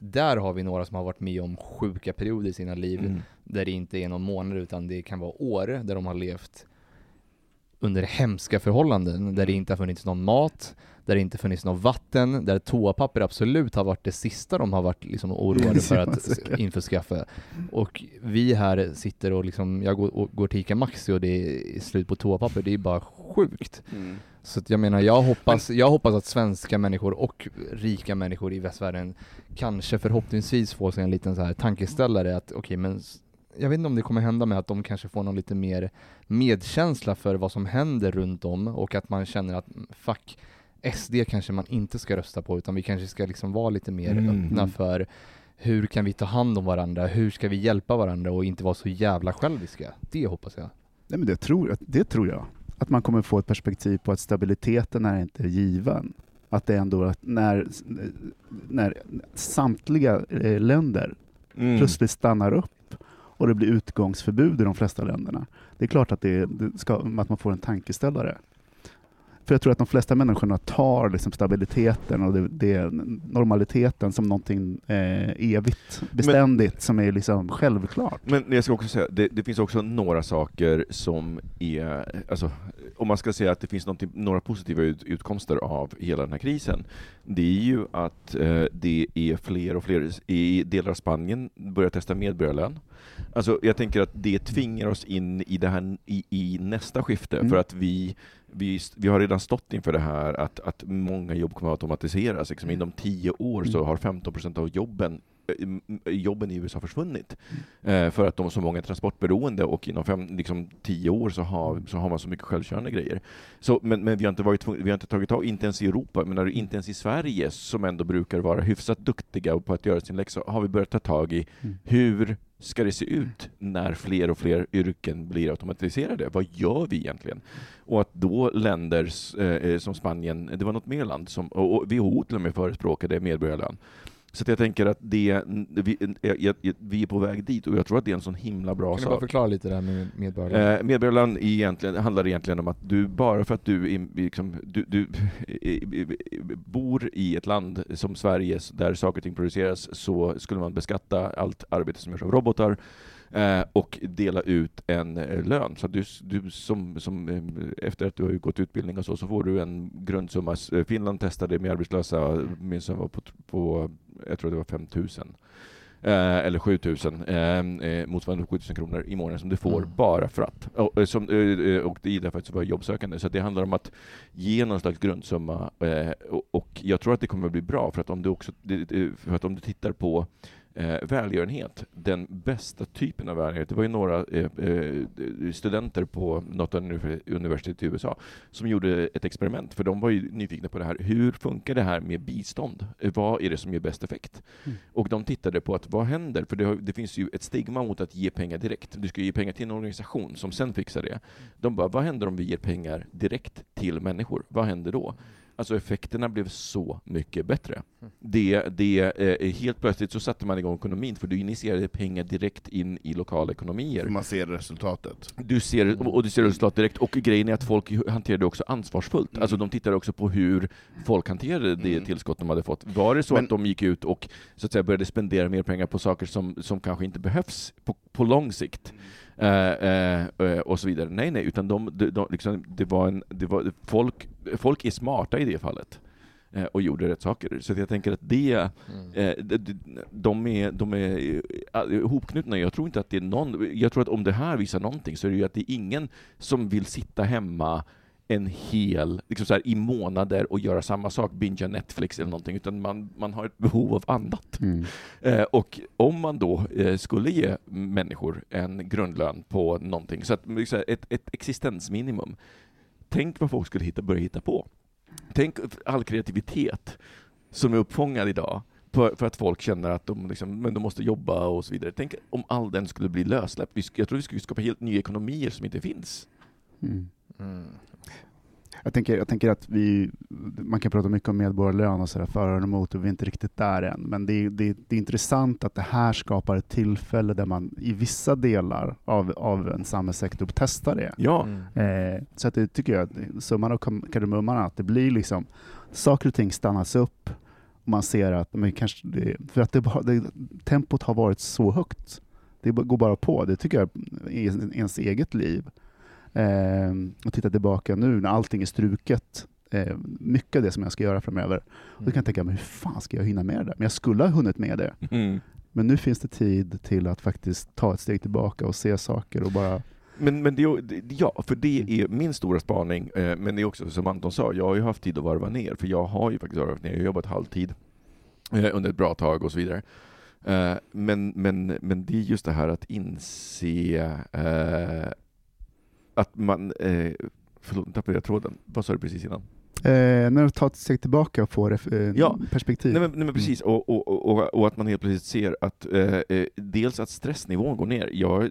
Där har vi några som har varit med om sjuka perioder i sina liv. Mm. där det inte är någon månad utan det kan vara år där de har levt under hemska förhållanden, där det inte har funnits någon mat, där det inte funnits något vatten, där toapapper absolut har varit det sista de har varit liksom oroade [LAUGHS] för att införskaffa. Och vi här sitter och liksom, jag går, och går till ICA Maxi och det är slut på toapapper, det är bara sjukt. Mm. Så att jag menar, jag hoppas, jag hoppas att svenska människor och rika människor i västvärlden kanske förhoppningsvis får sig en liten så här tankeställare att okej, men s- jag vet inte om det kommer hända med att de kanske får någon lite mer medkänsla för vad som händer runt om och att man känner att mm, fuck, SD kanske man inte ska rösta på utan vi kanske ska liksom vara lite mer Mm. öppna för hur kan vi ta hand om varandra, hur ska vi hjälpa varandra och inte vara så jävla själviska. Det hoppas jag. Nej, men det, tror, det tror jag. Att man kommer få ett perspektiv på att stabiliteten är inte given. Att det är ändå att när, när samtliga eh, länder Mm. plötsligt stannar upp och det blir utgångsförbud i de flesta länderna. Det är klart att, det, det ska, att man får en tankeställare. För jag tror att de flesta människorna tar liksom stabiliteten och det, det, normaliteten som någonting eh, evigt, beständigt, som är liksom självklart. Men jag ska också säga, det, det finns också några saker som är, alltså, om man ska säga att det finns några positiva ut, utkomster av hela den här krisen, det är ju att eh, det är fler och fler i delar av Spanien börjar testa medborgarlön. Alltså, jag tänker att det tvingar oss in i, det här, i, i nästa skifte, Mm. för att vi vi, vi har redan stått inför det här att, att många jobb kommer att automatiseras. Liksom inom tio år så Mm. har 15 procent av jobben jobben i USA försvunnit. Eh, för att de är så många transportberoende och inom fem, liksom, tio år så har, så har man så mycket självkörande grejer. Så, men, men vi, har inte varit, vi har inte tagit tag, inte ens i Europa, men inte ens i Sverige, som ändå brukar vara hyfsat duktiga på att göra sin läxa, har vi börjat ta tag i Mm. hur ska det se ut när fler och fler yrken blir automatiserade? Vad gör vi egentligen? Och att då länder s- eh, som Spanien, det var något mer land, som, och och WHO till och med förespråkade medborgarlön. Så jag tänker att det, vi, vi är på väg dit och jag tror att det är en sån himla bra Kan du bara sak. förklara lite det här med medborgarlön? Eh, medborgarlön egentligen, handlar egentligen om att du, bara för att du, är, liksom, du, du bor i ett land som Sverige där saker och ting produceras så skulle man beskatta allt arbete som görs av robotar eh, och dela ut en eh, lön. Så du, du som, som, eh, efter att du har gått utbildning och så, så får du en grundsumma. Finland testade med arbetslösa, min summa på, på, jag tror det var 5 000. Eh, eller 7000, eh, motsvarande 7000 kronor i månaden som du får Mm. bara för att. Och, som, och det är därför att du var jobbsökande. Så det handlar om att ge någon slags grundsumma. Eh, och, och jag tror att det kommer att bli bra, för att om du, också, för att om du tittar på eh, välgörenhet, den bästa typen av välgörenhet, det var ju några eh, eh, studenter på något univer- universitet i USA som gjorde ett experiment, för de var ju nyfikna på det här. Hur funkar det här med bistånd? Eh, Vad är det som ger bäst effekt? Mm. Och de tittade på att vad händer? För det, det finns ju ett stigma mot att ge pengar direkt. Du ska ge pengar till en organisation som sen fixar det. De bara, vad händer om vi ger pengar direkt till människor? Vad händer då? Alltså effekterna blev så mycket bättre. Det, det, eh, helt plötsligt så satte man igång ekonomin, för du initierade pengar direkt in i lokala ekonomier. Man ser resultatet. Du ser, och du ser resultat direkt, och grejen är att folk hanterade det också ansvarsfullt. Mm. Alltså de tittade också på hur folk hanterade det Mm. tillskott de hade fått. Var det så Men- att de gick ut och så att säga, började spendera mer pengar på saker som, som kanske inte behövs på, på lång sikt? Eh, eh, eh, och så vidare. Nej, nej, utan de, de, de, liksom, det var en, det var, folk, folk är smarta i det fallet. eh, Och gjorde rätt saker. Så jag tänker att det, Mm. Eh, de, de- de är, de är eh, ihopknutna. Jag tror inte att det är någon... Jag tror att om det här visar någonting så är det ju att det är ingen som vill sitta hemma en hel, liksom så här, i månader och göra samma sak, bingea Netflix eller någonting, utan man, man har ett behov av annat. Mm. Eh, och om man då eh, skulle ge människor en grundlön på någonting, så att, så här, ett, ett existensminimum, tänk vad folk skulle hitta, börja hitta på. Tänk all kreativitet som är uppfångad idag, för, att folk känner att de, liksom, men de måste jobba och så vidare. Tänk om all den skulle bli lössläppt. Jag tror vi skulle skapa helt nya ekonomier som inte finns. Mm. Mm. Jag tänker, jag tänker att vi, man kan prata mycket om medborgarlön och sådär, för och emot, och vi är inte riktigt där än. Men det är, det, det är intressant att det här skapar ett tillfälle där man i vissa delar av, av en samhällssektor testar det. Ja, Mm. Eh, så att det tycker jag, summan av kardemumman att det blir liksom, saker och ting stannas upp och man ser att, men kanske det, för att det, det, tempot har varit så högt Det går bara på. Det tycker jag är ens eget liv. Eh, och titta tillbaka nu när allting är struket, eh, mycket av det som jag ska göra framöver. Och då kan jag tänka, men hur fan ska jag hinna med det där? Men jag skulle ha hunnit med det. Mm. Men nu finns det tid till att faktiskt ta ett steg tillbaka och se saker och bara... Men, men det, ja, för det är min stora spaning, eh, men det är också som Anton sa, jag har ju haft tid att varva ner, för jag har ju faktiskt varvat ner, jag har jobbat halvtid eh, under ett bra tag och så vidare. Eh, Men, men, men det är just det här att inse att man, eh, förlåt, nu tappade jag tråden, vad sa du precis innan? Eh, när du tar ett steg tillbaka och får eh, Ja. perspektiv. Nej men, nej men precis, och, och, och, och, och att man helt plötsligt ser att eh, eh, dels att stressnivån går ner. Jag,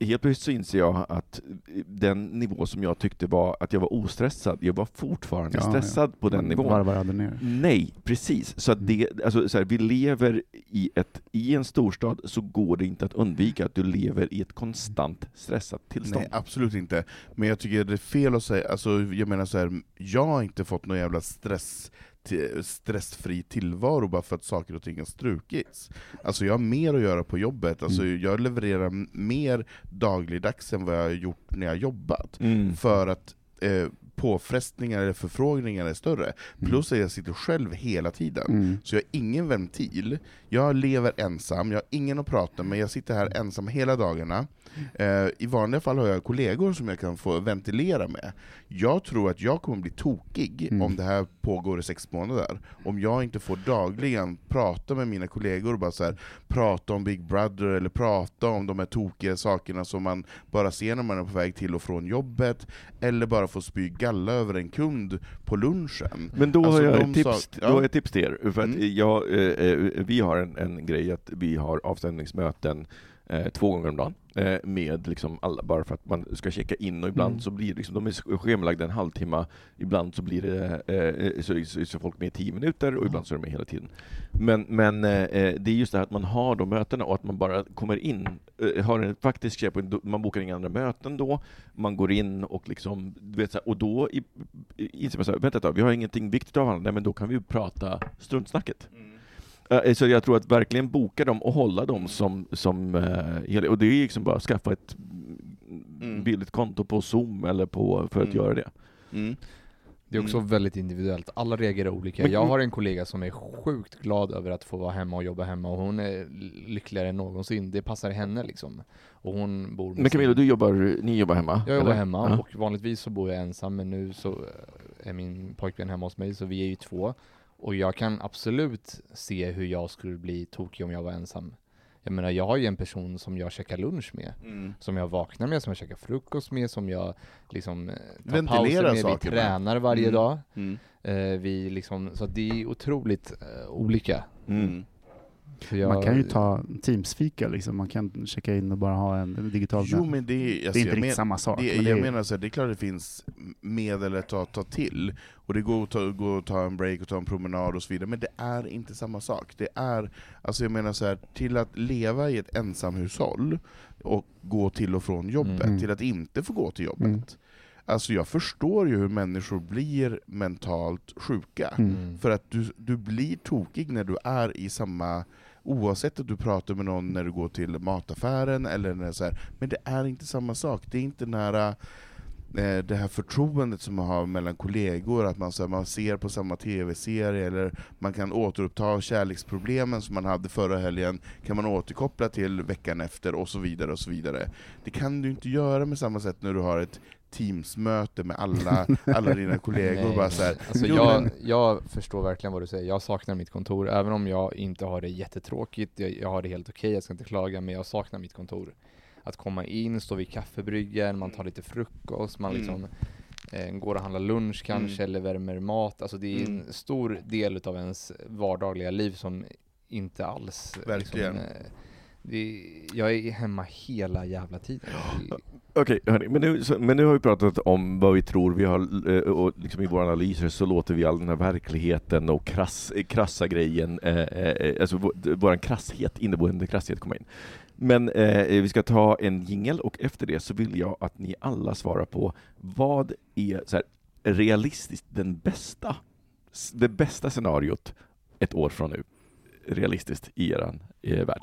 helt plötsligt så inser jag att den nivå som jag tyckte var att jag var ostressad, jag var fortfarande Ja, stressad på den nivån. Varvar aldrig ner. Nej, precis. Så att det, alltså, så här, vi lever i, ett, i en storstad, så går det inte att undvika att du lever i ett konstant stressat tillstånd. Nej, absolut inte. Men jag tycker det är fel att säga, alltså, jag menar så här, jag har inte fått någon jävla stress stressfri tillvaro bara för att saker och ting har strukits. Alltså jag har mer att göra på jobbet, alltså Mm. jag levererar mer dagligdags än vad jag har gjort när jag har jobbat. Mm. För att eh, påfrestningar eller förfrågningar är större. Mm. Plus att jag sitter själv hela tiden. Mm. Så jag har ingen ventil, jag lever ensam, jag har ingen att prata med, jag sitter här ensam hela dagarna. Eh, I vanliga fall har jag kollegor som jag kan få ventilera med. Jag tror att jag kommer bli tokig Mm. om det här pågår i sex månader. Om jag inte får dagligen prata med mina kollegor, och bara så här, prata om Big Brother, eller prata om de här tokiga sakerna som man bara ser när man är på väg till och från jobbet, eller bara få spy galla över en kund på lunchen. Men då, Alltså, har jag ett tips, då ja. jag ett tips till er. För att Mm. jag, eh, eh, vi har en, en grej att vi har avstämningsmöten två gånger om dagen eh, med liksom alla, bara för att man ska checka in och ibland Mm. så blir det liksom, de är schemalagda en halvtimme, ibland så blir det eh, så, så, så folk med i tio minuter och ibland så är de med hela tiden. Men, men eh, eh, det är just det här att man har de mötena och att man bara kommer in, eh, har en faktisk check man bokar inga andra möten då, man går in och liksom, du vet, så här, och då inser man så här, vänta ett tag, vi har ingenting viktigt av varandra, nej men då kan vi ju prata struntsnacket. Eh, Så jag tror att verkligen boka dem och hålla dem som, som eh, och det är ju liksom bara att skaffa ett Mm. billigt konto på Zoom eller på, för att Mm. göra det. Mm. Det är också Mm. väldigt individuellt, alla reagerar olika. Jag har en kollega som är sjukt glad över att få vara hemma och jobba hemma och hon är lyckligare än någonsin. Det passar henne liksom. Och hon bor Men Camilla, du jobbar, ni jobbar hemma? Jag jobbar eller? hemma Ja. och vanligtvis så bor jag ensam men nu så eh, är min pojkvän hemma hos mig så vi är ju två. Och jag kan absolut se hur jag skulle bli tokig om jag var ensam. Jag menar jag har ju en person som jag käkar lunch med, Mm. som jag vaknar med, som jag käkar frukost med, som jag liksom eh, tar Ventilerar pauser med, vi med. tränar varje Mm. dag. Mm. Eh, vi liksom, så det är otroligt eh, olika. Jag, Man kan ju ta Teams-fika, liksom. man kan checka in och bara ha en, digital Jo men det är, Det alltså, är inte jag riktigt men, samma sak. det, men det jag är, menar så här, det är klart det finns medel att ta, ta till, och det går att ta, gå och ta en break och ta en promenad och så vidare, men det är inte samma sak. Det är, alltså jag menar så här, till att leva i ett ensamhushåll och gå till och från jobbet, Mm. till att inte få gå till jobbet. Mm. Alltså jag förstår ju hur människor blir mentalt sjuka. Mm. Mm. För att du, du blir tokig när du är i samma, oavsett att du pratar med någon när du går till mataffären, eller när så här, men det är inte samma sak. Det är inte nära eh, det här förtroendet som man har mellan kollegor, att man, så här, man ser på samma tv-serie, eller man kan återuppta kärleksproblemen som man hade förra helgen, kan man återkoppla till veckan efter, och så vidare. och så vidare. Det kan du inte göra med samma sätt när du har ett Teams-möte med alla, alla dina [LAUGHS] kollegor. Nej, bara så här. Alltså "Jo, jag, jag förstår verkligen vad du säger. Jag saknar mitt kontor, även om jag inte har det jättetråkigt. Jag, jag har det helt okej, jag ska inte klaga, men jag saknar mitt kontor. Att komma in, stå vid kaffebryggen, man tar lite frukost, man Mm. liksom eh, går och handlar lunch kanske, eller värmer mat. Alltså det är en Mm. stor del av ens vardagliga liv som inte alls... eh, Verkligen. Liksom, eh, det, jag är hemma hela jävla tiden. [GASPS] Okej, okay, men, nu, så, men nu har vi pratat om vad vi tror vi har, eh, och liksom i våra analyser så låter vi all den här verkligheten och krass, eh, krassa grejen, eh, eh alltså vår, vår krasshet, inneboende krasshet komma in. Men eh, vi ska ta en jingel och efter det så vill jag att ni alla svarar på vad är så här, realistiskt den bästa, det bästa scenariot ett år från nu, realistiskt i eran eh, värld.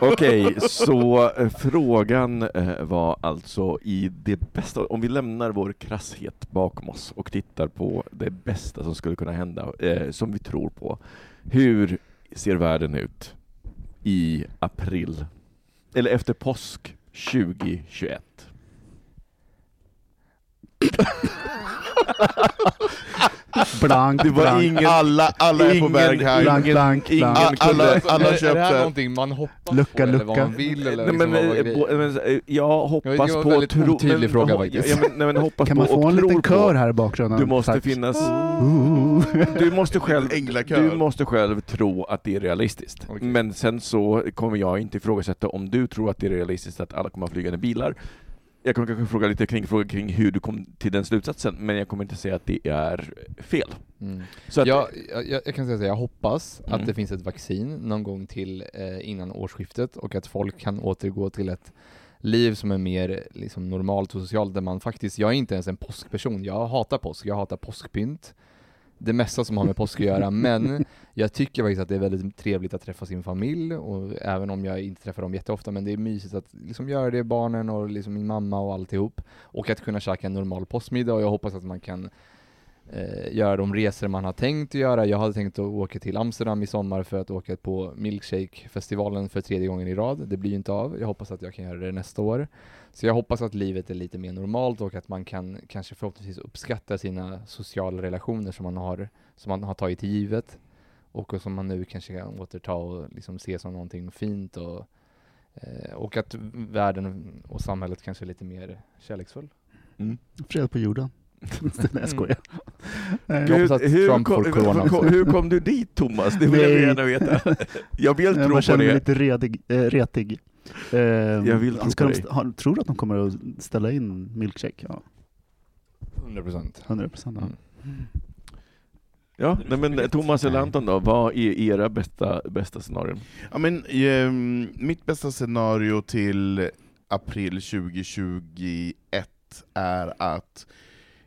Okej, så eh, frågan eh, var alltså i det bästa, om vi lämnar vår krasshet bakom oss och tittar på det bästa som skulle kunna hända, eh, som vi tror på. Hur ser världen ut i april, eller efter påsk 2021? [LAUGHS] Blank, Det var blank. ingen, Alla, alla är på ingen- väg här. Blank, blank, ingen blank. Alla, kunde- alla är, är det köpte. här någonting man hoppas Lucka, på eller vad lucka. man vill? Eller Nej, liksom men, vad eh, men, eh, jag hoppas det var en på... väldigt tro- otydlig men- fråga faktiskt. Ja, men, nej, men hoppas Kan på man få en liten kör på. här i bakgrunden? Du måste Tack. finnas... [LAUGHS] Du måste själv, du måste själv tro att det är realistiskt. Okej. Men sen så kommer jag inte ifrågasätta om du tror att det är realistiskt att alla kommer att flyga i bilar. Jag kommer kanske fråga lite kring, fråga kring hur du kom till den slutsatsen, men jag kommer inte säga att det är fel. Mm. Så att, jag, jag, jag kan säga här, jag hoppas Mm. att det finns ett vaccin någon gång till eh, innan årsskiftet och att folk kan återgå till ett liv som är mer liksom, normalt och socialt där man faktiskt, jag är inte ens en påskperson, jag hatar påsk, jag hatar påskpynt det mesta som har med påsk att göra, men jag tycker faktiskt att det är väldigt trevligt att träffa sin familj, och även om jag inte träffar dem jätteofta, men det är mysigt att liksom göra det, barnen och liksom min mamma och alltihop, och att kunna käka en normal påskmiddag, och jag hoppas att man kan eh, göra de resor man har tänkt att göra. Jag hade tänkt att åka till Amsterdam i sommar för att åka på Milkshake-festivalen för tredje gången i rad. Det blir ju inte av. Jag hoppas att jag kan göra det nästa år. Så jag hoppas att livet är lite mer normalt och att man kan kanske förhoppningsvis uppskatta sina sociala relationer som man har, som man har tagit till givet och som man nu kanske kan återta och liksom se som någonting fint och, eh, och att världen och samhället kanske är lite mer kärleksfull. Mm. Fred på jorden. [LAUGHS] Nej, jag skojar. Jag Eh, hoppas att Trump kom, får corona hur, kom, hur kom du dit Thomas? Det vill jag Nej. gärna veta. [LAUGHS] Jag vill tro Man på känner mig det. lite redig, eh, retig. Eh, Jag vill tro på de, dig. har, tror du att de kommer att ställa in milkshake? Ja, 100 procent. 100 procent. Mm. Ja, nej, men Thomas eller Anton då, vad är era bästa, bästa scenarion? Ja, men, ehm, mitt bästa scenario till april 2021 är att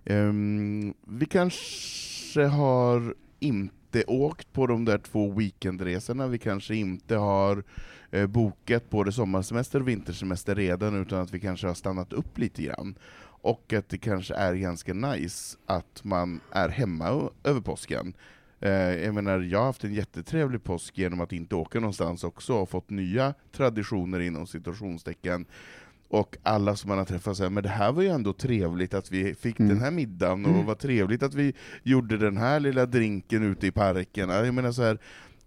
Um, vi kanske har inte åkt på de där två weekendresorna, vi kanske inte har uh, bokat både sommarsemester och vintersemester redan, utan att vi kanske har stannat upp lite grann. Och att det kanske är ganska nice att man är hemma över påsken. Eh, jag menar, jag har haft en jättetrevlig påsk genom att inte åka någonstans också, och fått nya traditioner inom situationstecken. Och alla som man har träffat säger men det här var ju ändå trevligt att vi fick Mm. den här middagen, och vad trevligt att vi gjorde den här lilla drinken ute i parken. Jag menar så här,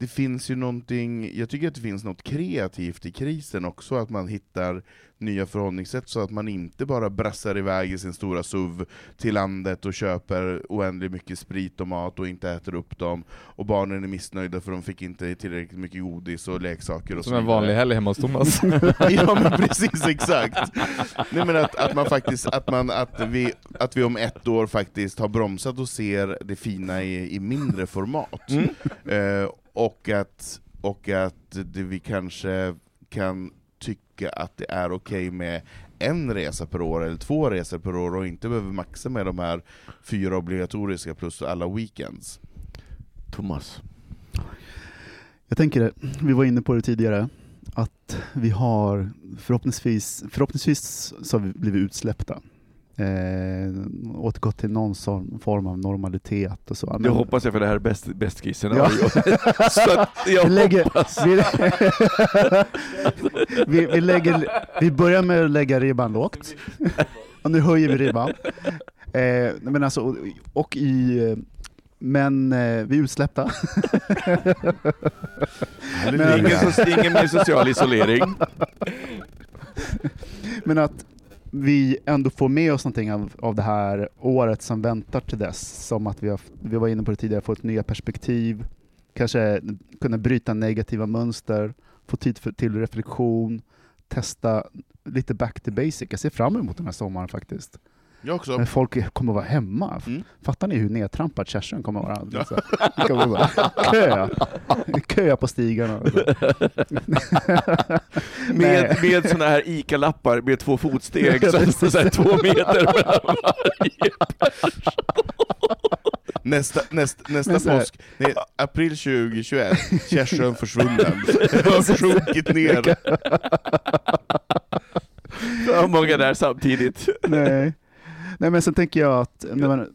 det finns ju någonting, jag tycker att det finns något kreativt i krisen också, att man hittar nya förhållningssätt så att man inte bara brassar iväg i sin stora SUV till landet och köper oändligt mycket sprit och mat och inte äter upp dem, och barnen är missnöjda för de fick inte tillräckligt mycket godis och leksaker och Som så en vanlig helg hemma hos Thomas. [LAUGHS] ja men precis, exakt. Nej men att, att man faktiskt, att, man, att, vi, att vi om ett år faktiskt har bromsat och ser det fina i, i mindre format. Eh, och att, och att det, vi kanske kan tycka att det är okej med en resa per år eller två resor per år och inte behöver maxa med de här fyra obligatoriska plus alla weekends. Thomas. Jag tänker, vi var inne på det tidigare, att vi har förhoppningsvis, förhoppningsvis så har vi blivit utsläppta. Eh, återgått till någon sån form av normalitet och så. Det hoppas jag för det här är bäst, bäst case Ja. [LAUGHS] jag vi, lägger, hoppas. vi, [LAUGHS] vi, vi, lägger, vi börjar med att lägga ribban lågt, och nu höjer vi ribban. Eh, men alltså, och, och i, men eh, vi är utsläppta. Men- Ingen, ingen mer social isolering. Men att vi ändå får med oss någonting av, av det här året som väntar till dess, som att vi, har, vi var inne på det tidigare, fått nya perspektiv, kanske kunna bryta negativa mönster, få tid för, till reflektion, testa lite back to basic. Jag ser fram emot den här sommaren faktiskt. Jag också. Men folk kommer att vara hemma. Mm. Fattar ni hur nedtrampad Kerstin kommer att vara? Ja. Det kommer bara [LAUGHS] köa. köa på stigarna. [LAUGHS] Med, med såna här ICA-lappar med två fotsteg, så, så, så här, två meter mellan varje. [LAUGHS] Nästa, nästa, nästa så här- påsk, nej, april 2021, Kärsön försvunnen. har sjunkit ner. Så många där samtidigt. Nej. Nej, men sen tänker jag att man,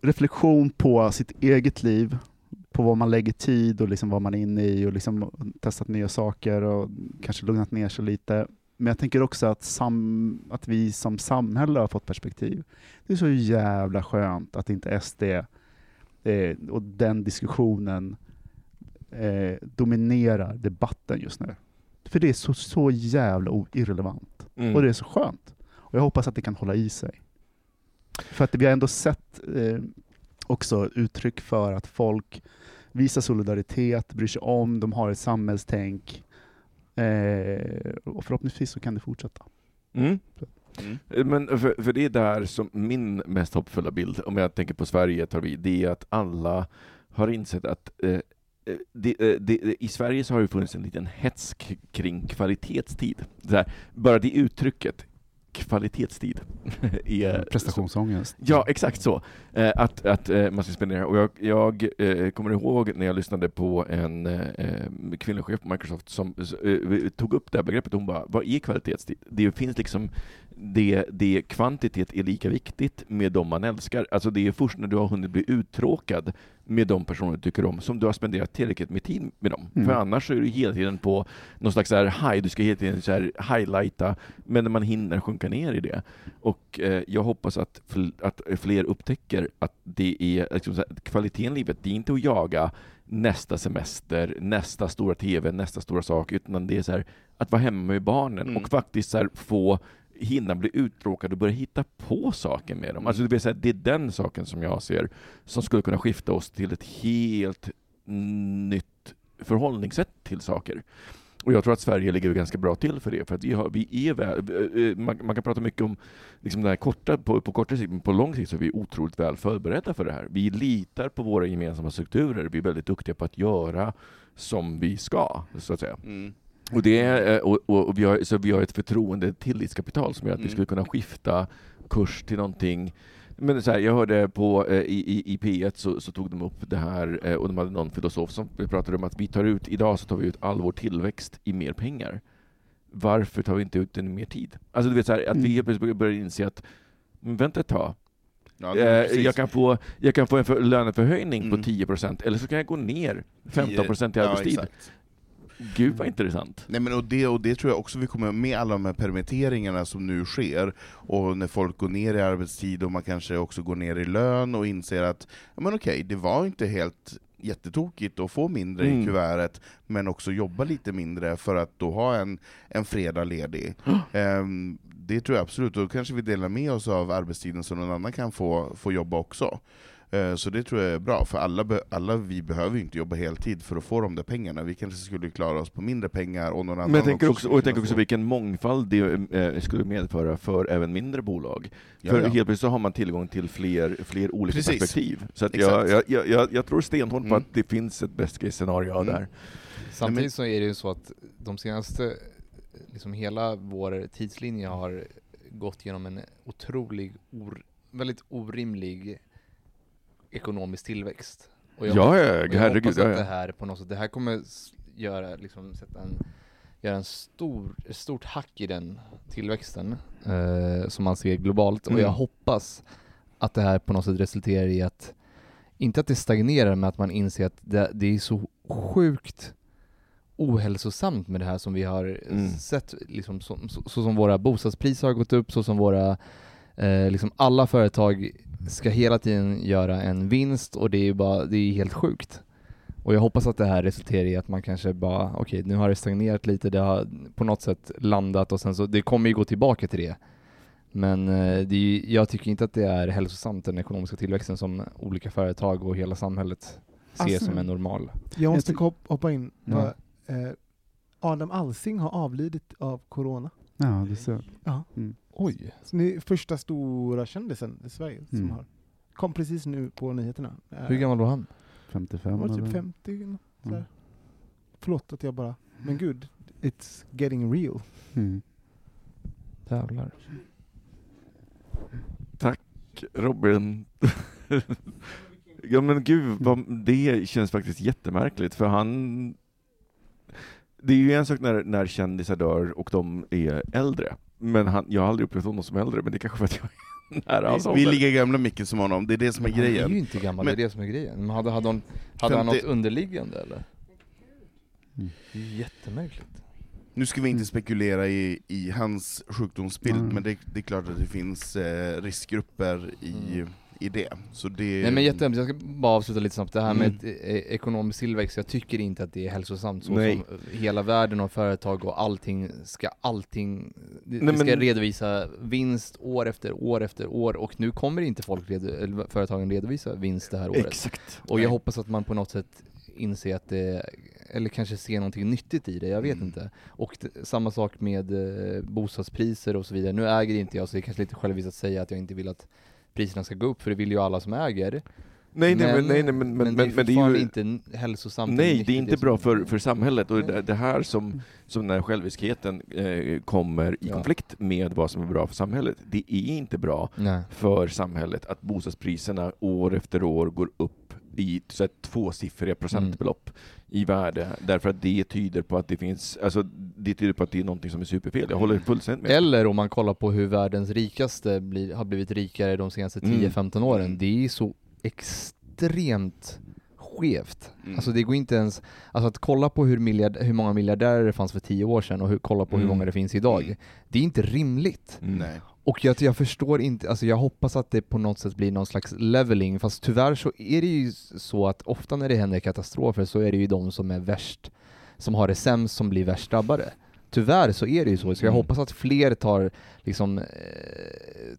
reflektion på sitt eget liv, på vad man lägger tid och liksom vad man är inne i och liksom testat nya saker och kanske lugnat ner sig lite. Men jag tänker också att, sam, att vi som samhälle har fått perspektiv. Det är så jävla skönt att inte SD eh, och den diskussionen eh, dominerar debatten just nu. För det är så, så jävla irrelevant. Mm. Och det är så skönt. Och jag hoppas att det kan hålla i sig. För att vi har ändå sett eh, också uttryck för att folk visar solidaritet, bryr sig om, de har ett samhällstänk. Eh, och förhoppningsvis så kan det fortsätta. Mm. Mm. Men för, för det är där som min mest hoppfulla bild, om jag tänker på Sverige, tar vi, det är att alla har insett att eh, eh, det, eh, det, I Sverige så har det funnits en liten hets kring kvalitetstid. Så här, bara det uttrycket, kvalitetstid, [LAUGHS] är Prestationsångest. Ja, exakt så. Eh, att att eh, man ska spendera. Och jag, jag eh, kommer ihåg när jag lyssnade på en kvinnlig chef på Microsoft som tog upp det här begreppet. Hon bara, vad är kvalitetstid? Det finns liksom, det, det kvantitet är lika viktigt med de man älskar. Alltså det är först när du har hunnit bli uttråkad med de personer du tycker om som du har spenderat tillräckligt med tid med dem. Mm. För annars är du hela tiden på någon slags så här high, du ska hela tiden så här highlighta, men man hinner sjunka ner i det. Och eh, jag hoppas att, fl- att fler upptäcker att det är liksom här, kvaliteten i livet, det är inte att jaga nästa semester, nästa stora TV, nästa stora sak, utan det är så här, att vara hemma med barnen Mm. och faktiskt så här, få hinna bli uttråkad och börja hitta på saker med dem. Alltså det, vill säga, det är den saken som jag ser som skulle kunna skifta oss till ett helt nytt förhållningssätt till saker. Och jag tror att Sverige ligger ganska bra till för det, för att vi, har, vi är väl, eh, eh, man, man kan prata mycket om liksom det här korta, på, på kortare sikt, men på lång sikt så är vi otroligt väl förberedda för det här. Vi litar på våra gemensamma strukturer, vi är väldigt duktiga på att göra som vi ska, så att säga. Mm. Och, det eh, och, och, och vi har, så vi har ett förtroende tillitskapital som gör att vi Mm. skulle kunna skifta kurs till någonting men så här, jag hörde på eh, i, i, i P1 så, så tog de upp det här eh, och de hade någon filosof som pratade om att vi tar ut, idag så tar vi ut all vår tillväxt i mer pengar. Varför tar vi inte ut den i mer tid? Alltså du vet så här, att vi Mm. helt plötsligt börjar inse att vänta ett tag. Ja, Eh, jag, kan få, jag kan få en för, löneförhöjning Mm. på 10% eller så kan jag gå ner 15% i Ja, arbetstid. exakt. Gud vad intressant. Nej, men och, det, och det tror jag också vi kommer med alla de här permitteringarna som nu sker, och när folk går ner i arbetstid och man kanske också går ner i lön och inser att ja, men okej, det var inte helt jättetokigt att få mindre i Mm. kuvertet, men också jobba lite mindre för att då ha en, en fredag ledig. [GASPS] Ehm, det tror jag absolut, då kanske vi delar med oss av arbetstiden så någon annan kan få, få jobba också. Eh, Så det tror jag är bra, för alla, alla vi behöver ju inte jobba heltid för att få de där pengarna. Vi kanske skulle klara oss på mindre pengar och någon annan Men jag tänker också, och jag tänker också få- vilken mångfald det eh, skulle medföra för även mindre bolag. Ja, för ja. helt plötsligt så har man tillgång till fler, fler olika Precis. perspektiv. Så jag, jag, jag, jag, jag tror stenhårt på Mm. att det finns ett best case scenario Mm. där. Samtidigt så är det ju så att de senaste, liksom hela vår tidslinje har gått genom en otrolig, or, väldigt orimlig ekonomisk tillväxt. Och Ja, ja, och jag herregud, hoppas ja, att ja. det här på något sätt, det här kommer göra, liksom sätta en, göra en stor, ett stort hack i den tillväxten eh, som man ser globalt. Och Mm. jag hoppas att det här på något sätt resulterar i att, inte att det stagnerar, men att man inser att det, det är så sjukt ohälsosamt med det här som vi har Mm. sett, liksom, så, så, så som våra bostadspriser har gått upp, så som våra, eh, liksom alla företag ska hela tiden göra en vinst och det är ju bara, det är helt sjukt. Och jag hoppas att det här resulterar i att man kanske bara, okej nu har det stagnerat lite, det har på något sätt landat och sen så, det kommer ju gå tillbaka till det. Men eh, det är, jag tycker inte att det är hälsosamt den ekonomiska tillväxten som olika företag och hela samhället ser Alltså, som är normal. Jag måste hoppa in. Ja. Eh, Adam Alsing har avlidit av corona. Ja, det ser Ja. Mm. Oj. Så ni är första stora kändisen i Sverige som Mm. har. Kom precis nu på nyheterna. Eh, Hur gammal var han? 55 Han var eller? typ 50. eller något Mm. sådär. Förlåt att jag bara, men gud, it's getting real. Mm. Jävlar. Robin. ja men gud, vad, det känns faktiskt jättemärkligt för han... Det är ju en sak när, när kändisar dör och de är äldre. Men han, jag har aldrig upplevt honom som äldre, men det är kanske för att jag är [LAUGHS] nära hans Vi, ålder. vi ligger gamla mycket som honom, det är det som är Han är grejen. ju inte gammal, Men- det är det som är grejen. Men hade, hade, hon, hade han 50 något underliggande eller? Mm. Det är ju jättemärkligt. Nu ska vi inte Mm. spekulera i, i hans sjukdomsbild, Mm. men det, det är klart att det finns eh, riskgrupper i, Mm. I det. Så det Nej men jättehemskt, jag ska bara avsluta lite snabbt. Det här med Mm. eh, ekonomisk tillväxt, jag tycker inte att det är hälsosamt så Nej. som eh, hela världen och företag och allting ska allting, Nej, det ska men- redovisa vinst år efter år efter år och nu kommer inte folk, redo, företagen redovisa vinst det här året. Exakt. Och jag Nej. hoppas att man på något sätt inser att det, eller kanske ser någonting nyttigt i det, jag vet Mm. inte. Och samma sak med eh, bostadspriser och så vidare. Nu äger inte jag, så det är kanske lite själviskt att säga att jag inte vill att priserna ska gå upp, för det vill ju alla som äger. Nej, nej, men, nej, nej, men, men, men, men det är fortfarande ju... inte hälsosamt. Nej, det är inte bra för, för samhället. Och det, det här som, som när själviskheten eh, kommer i Ja. konflikt med vad som är bra för samhället. Det är inte bra Nej. för samhället att bostadspriserna år efter år går upp i så här, tvåsiffriga procentbelopp i värde, därför att det tyder på att det finns, alltså det tyder på att det är någonting som är superfel. Jag håller fullständigt med. Eller om man kollar på hur världens rikaste blir, har blivit rikare de senaste Mm. 10-15 åren. Det är så extremt skevt. Mm. Alltså det går inte ens, alltså att kolla på hur, miljard, hur många miljardärer det fanns för 10 år sedan och hur, kolla på hur Mm. många det finns idag. Mm. Det är inte rimligt. Mm. Nej. Och jag, jag förstår inte, alltså jag hoppas att det på något sätt blir någon slags leveling, fast tyvärr så är det ju så att ofta när det händer katastrofer så är det ju de som är värst, som har det sämst som blir värst drabbade. Tyvärr så är det ju så, så jag Mm. hoppas att fler tar, liksom, eh,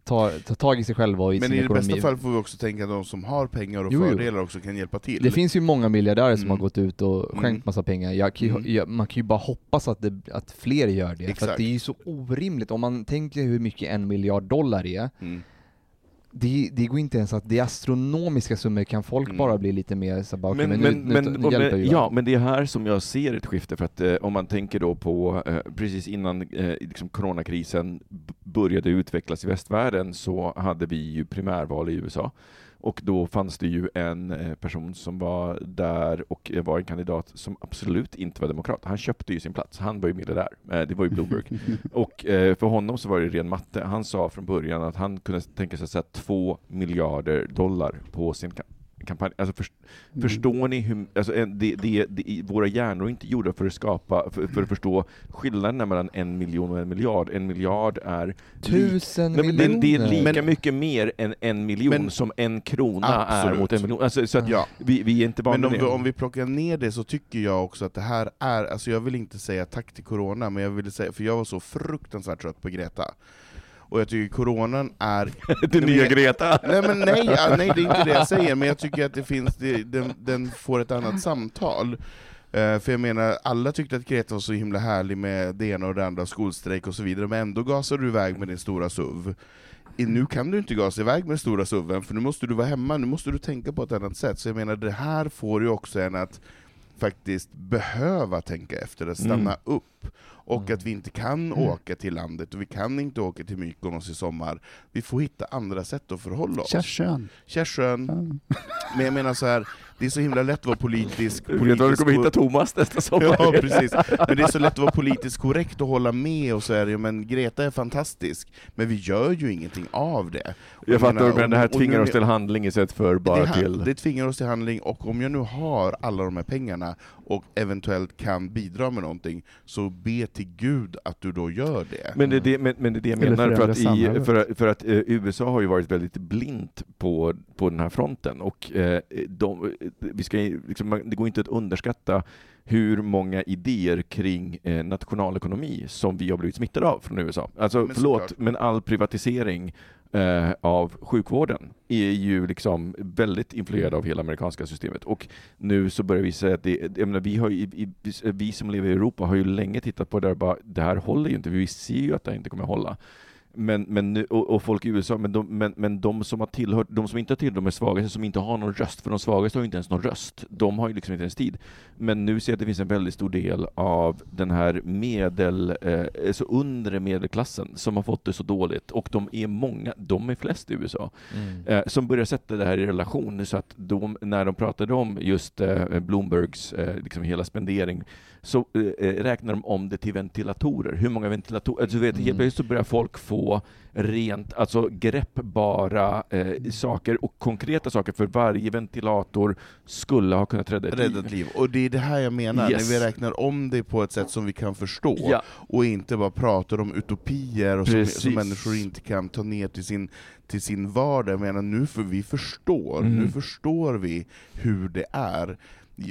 tar, tar tag i sig själva och i Men sin i det ekonomi. bästa fall får vi också tänka att de som har pengar och Jo, jo. fördelar också kan hjälpa till. Det finns ju många miljardärer som Mm. har gått ut och skänkt Mm. massa pengar. Jag kan ju, Mm. jag, man kan ju bara hoppas att, det, att fler gör det, för Exakt. att det är ju så orimligt. Om man tänker hur mycket en miljard dollar är, Mm. Det, det går inte ens att, det är astronomiska summor, kan folk Mm. bara bli lite mer så bara, Men, men, men, nu, men, nu, nu hjälper vi ja, men det är här som jag ser ett skifte, för att eh, om man tänker då på eh, precis innan eh, liksom coronakrisen började utvecklas i västvärlden så hade vi ju primärval i USA. Och då fanns det ju en eh, person som var där och eh, var en kandidat som absolut inte var demokrat. Han köpte ju sin plats, han var ju miljardär. Eh, det var ju Bloomberg. [LAUGHS] Och för honom så var det ren matte. Han sa från början att han kunde tänka sig att sätta två miljarder dollar på sin kampanj. Alltså först, Mm. Förstår ni hur, alltså, en- det, det, det, våra hjärnor är inte gjorda för att skapa, för, för att förstå skillnaden mellan en miljon och en miljard. En miljard är Tusen Nej, men det, det är miljoner. lika mycket mer än en miljon Men- som en krona är Absolut. mot en miljon. Alltså, så att Ja. vi, vi är inte vana Men om vi, om vi plockar ner det så tycker jag också att det här är, alltså jag vill inte säga tack till corona, men jag vill säga, för jag var så fruktansvärt trött på Greta. Och jag tycker coronan är... [LAUGHS] Det nya Greta! Nej men nej, nej det är inte det jag säger, men jag tycker att det finns, det, den, den får ett annat samtal. Eh, för jag menar, alla tyckte att Greta var så himla härlig med det ena och det andra, skolstrejk och så vidare, men ändå gasar du iväg med din stora SUV. I- Nu kan du inte gasa iväg med den stora SUVen, för nu måste du vara hemma, nu måste du tänka på ett annat sätt. Så jag menar, det här får ju också en att faktiskt behöva tänka efter, att stanna Mm. upp. Och att vi inte kan åka till landet, och vi kan inte åka till Mykonos i sommar. Vi får hitta andra sätt att förhålla oss. Kärsön. Kärsön. Men jag menar så här, det är så himla lätt att vara politisk... Du vet var du kommer ko- hitta Thomas nästa [LAUGHS] sommar. Ja, precis. Men det är så lätt att vara politiskt korrekt och hålla med och så är det, men Greta är fantastisk, men vi gör ju ingenting av det. Och Jag fattar, menar, men det här tvingar nu- oss till handling istället för bara det, här, till... det tvingar oss till handling, och om jag nu har alla de här pengarna och eventuellt kan bidra med någonting, så be till Gud att du då gör det. Men det, är det, men, men det är det jag menar, för att, i, för, för att eh, USA har ju varit väldigt blint på, på den här fronten, och eh, de, vi ska, liksom, det går inte att underskatta hur många idéer kring eh, nationalekonomi som vi har blivit smittade av från USA. Alltså, Men förlåt, såklart. men all privatisering eh, av sjukvården är ju liksom väldigt influerad av hela amerikanska systemet. Och nu så börjar vi säga att det, menar, vi, har i- i- vi som lever i Europa har ju länge tittat på det där och bara, det här håller ju inte, vi ser ju att det inte kommer att hålla. Men, men, nu- och, och folk i USA, men de, men, men de som har tillhört, de som inte har tillhört de är svagaste, som inte har någon röst, för de svagaste har ju inte ens någon röst, de har ju liksom inte ens tid. Men nu ser jag att det finns en väldigt stor del av den här medel, eh, så undre medelklassen som har fått det så dåligt, och de är många, de är flest i USA, Mm. eh, som börjar sätta det här i relation, så att de, när de pratade om just eh, Bloombergs eh, liksom hela spendering, så eh, eh, räknar de om det till ventilatorer. Hur många ventilatorer? Alltså, du vet, Mm. Helt plötsligt så börjar folk få rent, alltså greppbara eh, saker och konkreta saker för varje ventilator skulle ha kunnat rädda ett Rädda liv. liv. Och det är det här jag menar, Yes. när vi räknar om det på ett sätt som vi kan förstå, Ja. och inte bara pratar om utopier och som, som människor inte kan ta ner till sin, till sin vardag. Jag menar, nu för vi förstår, Mm. nu förstår vi hur det är.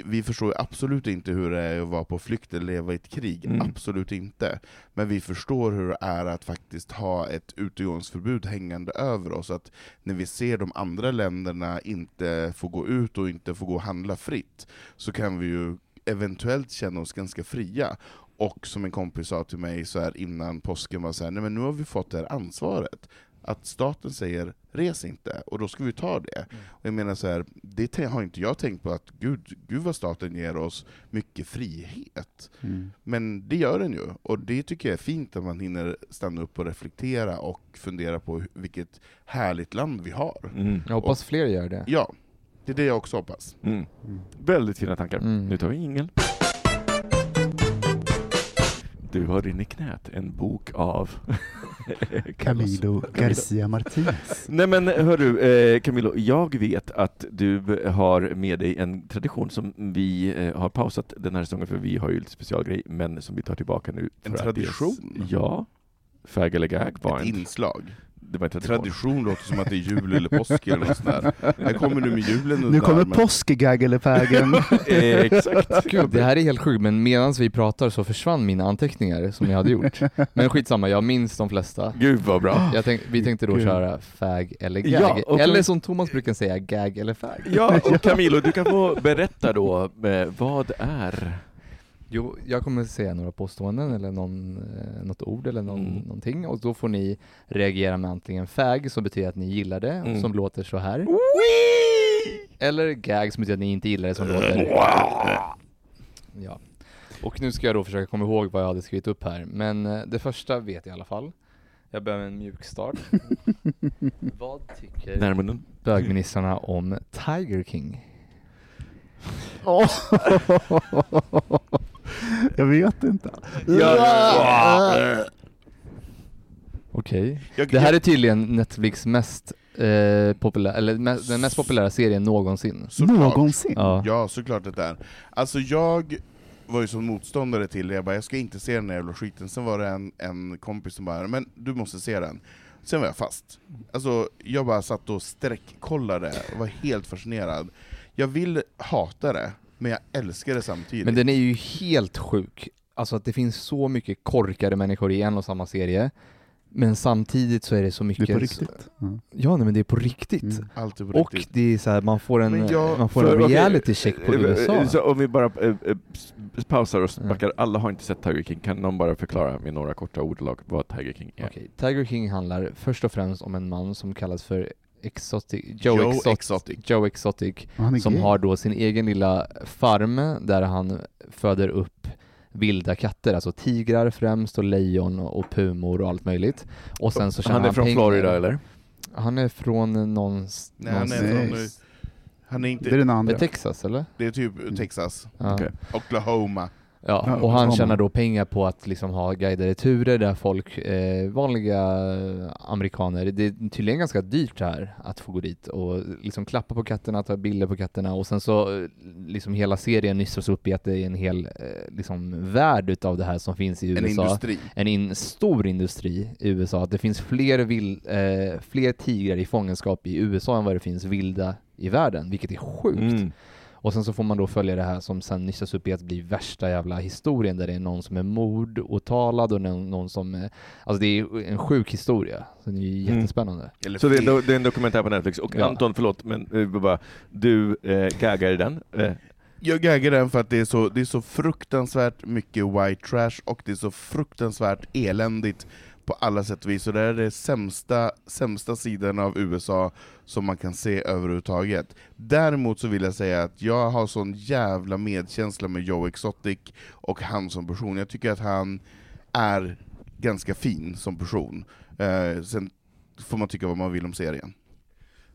Vi förstår absolut inte hur det är att vara på flykt eller leva i ett krig, Mm. absolut inte. Men vi förstår hur det är att faktiskt ha ett utegångsförbud hängande över oss, att när vi ser de andra länderna inte få gå ut och inte få gå och handla fritt, så kan vi ju eventuellt känna oss ganska fria. Och som en kompis sa till mig så här innan påsken, var så här, nej men nu har vi fått det här ansvaret. Att staten säger res inte, och då ska vi ta det. Och jag menar så här, det har inte jag tänkt på, att gud, gud vad staten ger oss mycket frihet. Mm. Men det gör den ju, och det tycker jag är fint att man hinner stanna upp och reflektera och fundera på vilket härligt land vi har. Mm. Jag hoppas fler gör det. Ja, det är det jag också hoppas. Mm. Väldigt fina tankar. Mm. Nu tar vi ingel. Du har in i knät en bok av [LAUGHS] Camilo Garcia Martinez. Nej men hörru, eh, Camilo, jag vet att du har med dig en tradition som vi eh, har pausat den här säsongen för vi har ju lite specialgrej, men som vi tar tillbaka nu. En för att tradition? Ja. Fag eller gag var Ett inslag. Det var tradition. Tradition låter som att det är jul eller påsk eller något sånt där. Här kommer du med julen Nu kommer armen. påskgaggelepägen. Eh, [LAUGHS] exakt. [LAUGHS] Gud, det här är helt sjukt, men medan vi pratar så försvann mina anteckningar som jag hade gjort. Men skitsamma, jag minns de flesta. Gud vad bra. Jag tänk, vi tänkte då Gud. köra fag eller gag. Ja, och- eller som Thomas brukar säga, gag eller fag. Ja, och [LAUGHS] Camilo, du kan få berätta då, eh, vad är Jo, jag kommer säga några påståenden eller någon, eh, något ord eller någon, Mm. någonting och då får ni reagera med antingen fag som betyder att ni gillar det, Mm. som låter så här. Eller gag som betyder att ni inte gillar det som låter Ja. Och nu ska jag då försöka komma ihåg vad jag hade skrivit upp här, men eh, det första vet jag i alla fall. Jag behöver en mjuk start. [LAUGHS] vad tycker närmare? bögministrarna om Tiger King? [LAUGHS] Jag vet inte. Okej. Jag- Det här är tydligen Netflix mest eh, populär, eller me- den mest populära serien någonsin. Såklart. Någonsin? Ja. Ja, såklart det är. Alltså jag var ju som motståndare till det, jag bara jag ska inte se den här jävla skiten, sen var det en, en kompis som bara men du måste se den. Sen var jag fast. Alltså jag bara satt och sträckkollade och var helt fascinerad. Jag vill hata det, men jag älskar det samtidigt. Men den är ju helt sjuk. Alltså att det finns så mycket korkade människor i en och samma serie. Men samtidigt så är det så Det mycket... är på riktigt. Ja. Ja, nej, men det är på riktigt. Mm. Allt är på Och riktigt. det är så här, man får en, jag- man får För- en reality check på eh, USA. eh, Så om vi bara eh, eh, s- pausar och Mm. backar, alla har inte sett Tiger King, kan någon bara förklara med några korta ordalag vad Tiger King är? Okej, Tiger King handlar först och främst om en man som kallas för Exotic, Joe, Joe Exotic, Exotic. Joe Exotic han som gay. har då sin egen lilla farm där han föder upp vilda katter, alltså tigrar främst och lejon och, pumor och allt möjligt. Och sen så Han är från pengar. Florida eller? Han är från någons, Nej, han, är från, han är Det är inte... den det andra. Texas eller? Det är typ Texas, Ja. Okej. Oklahoma. Ja, och han tjänar då pengar på att liksom ha guidade turer där folk, eh, vanliga amerikaner, det är tydligen ganska dyrt här att få gå dit och liksom klappa på katterna, ta bilder på katterna och sen så eh, liksom hela serien nystas upp i att det är en hel eh, liksom värld utav det här som finns i En USA. industri. En in, stor industri i USA, att det finns fler, vild, eh, fler tigrar i fångenskap i USA än vad det finns vilda i världen, vilket är sjukt. Mm. Och sen så får man då följa det här som sen nystas upp i att bli värsta jävla historien där det är någon som är mordåtalad och någon, någon som är, alltså det är en sjuk historia. Så det är ju Mm. jättespännande. Eller Så det är, det är en dokumentär på Netflix, och Ja. Anton, förlåt, men eh, bara, du eh, gaggar i den. Eh, Jag gaggar den för att det är, så, det är så fruktansvärt mycket white trash och det är så fruktansvärt eländigt på alla sätt och vis. Och det är det sämsta, sämsta sidan av USA som man kan se överhuvudtaget. Däremot så vill jag säga att jag har sån jävla medkänsla med Joe Exotic och han som person. Jag tycker att han är ganska fin som person. Eh, sen får man tycka vad man vill om serien.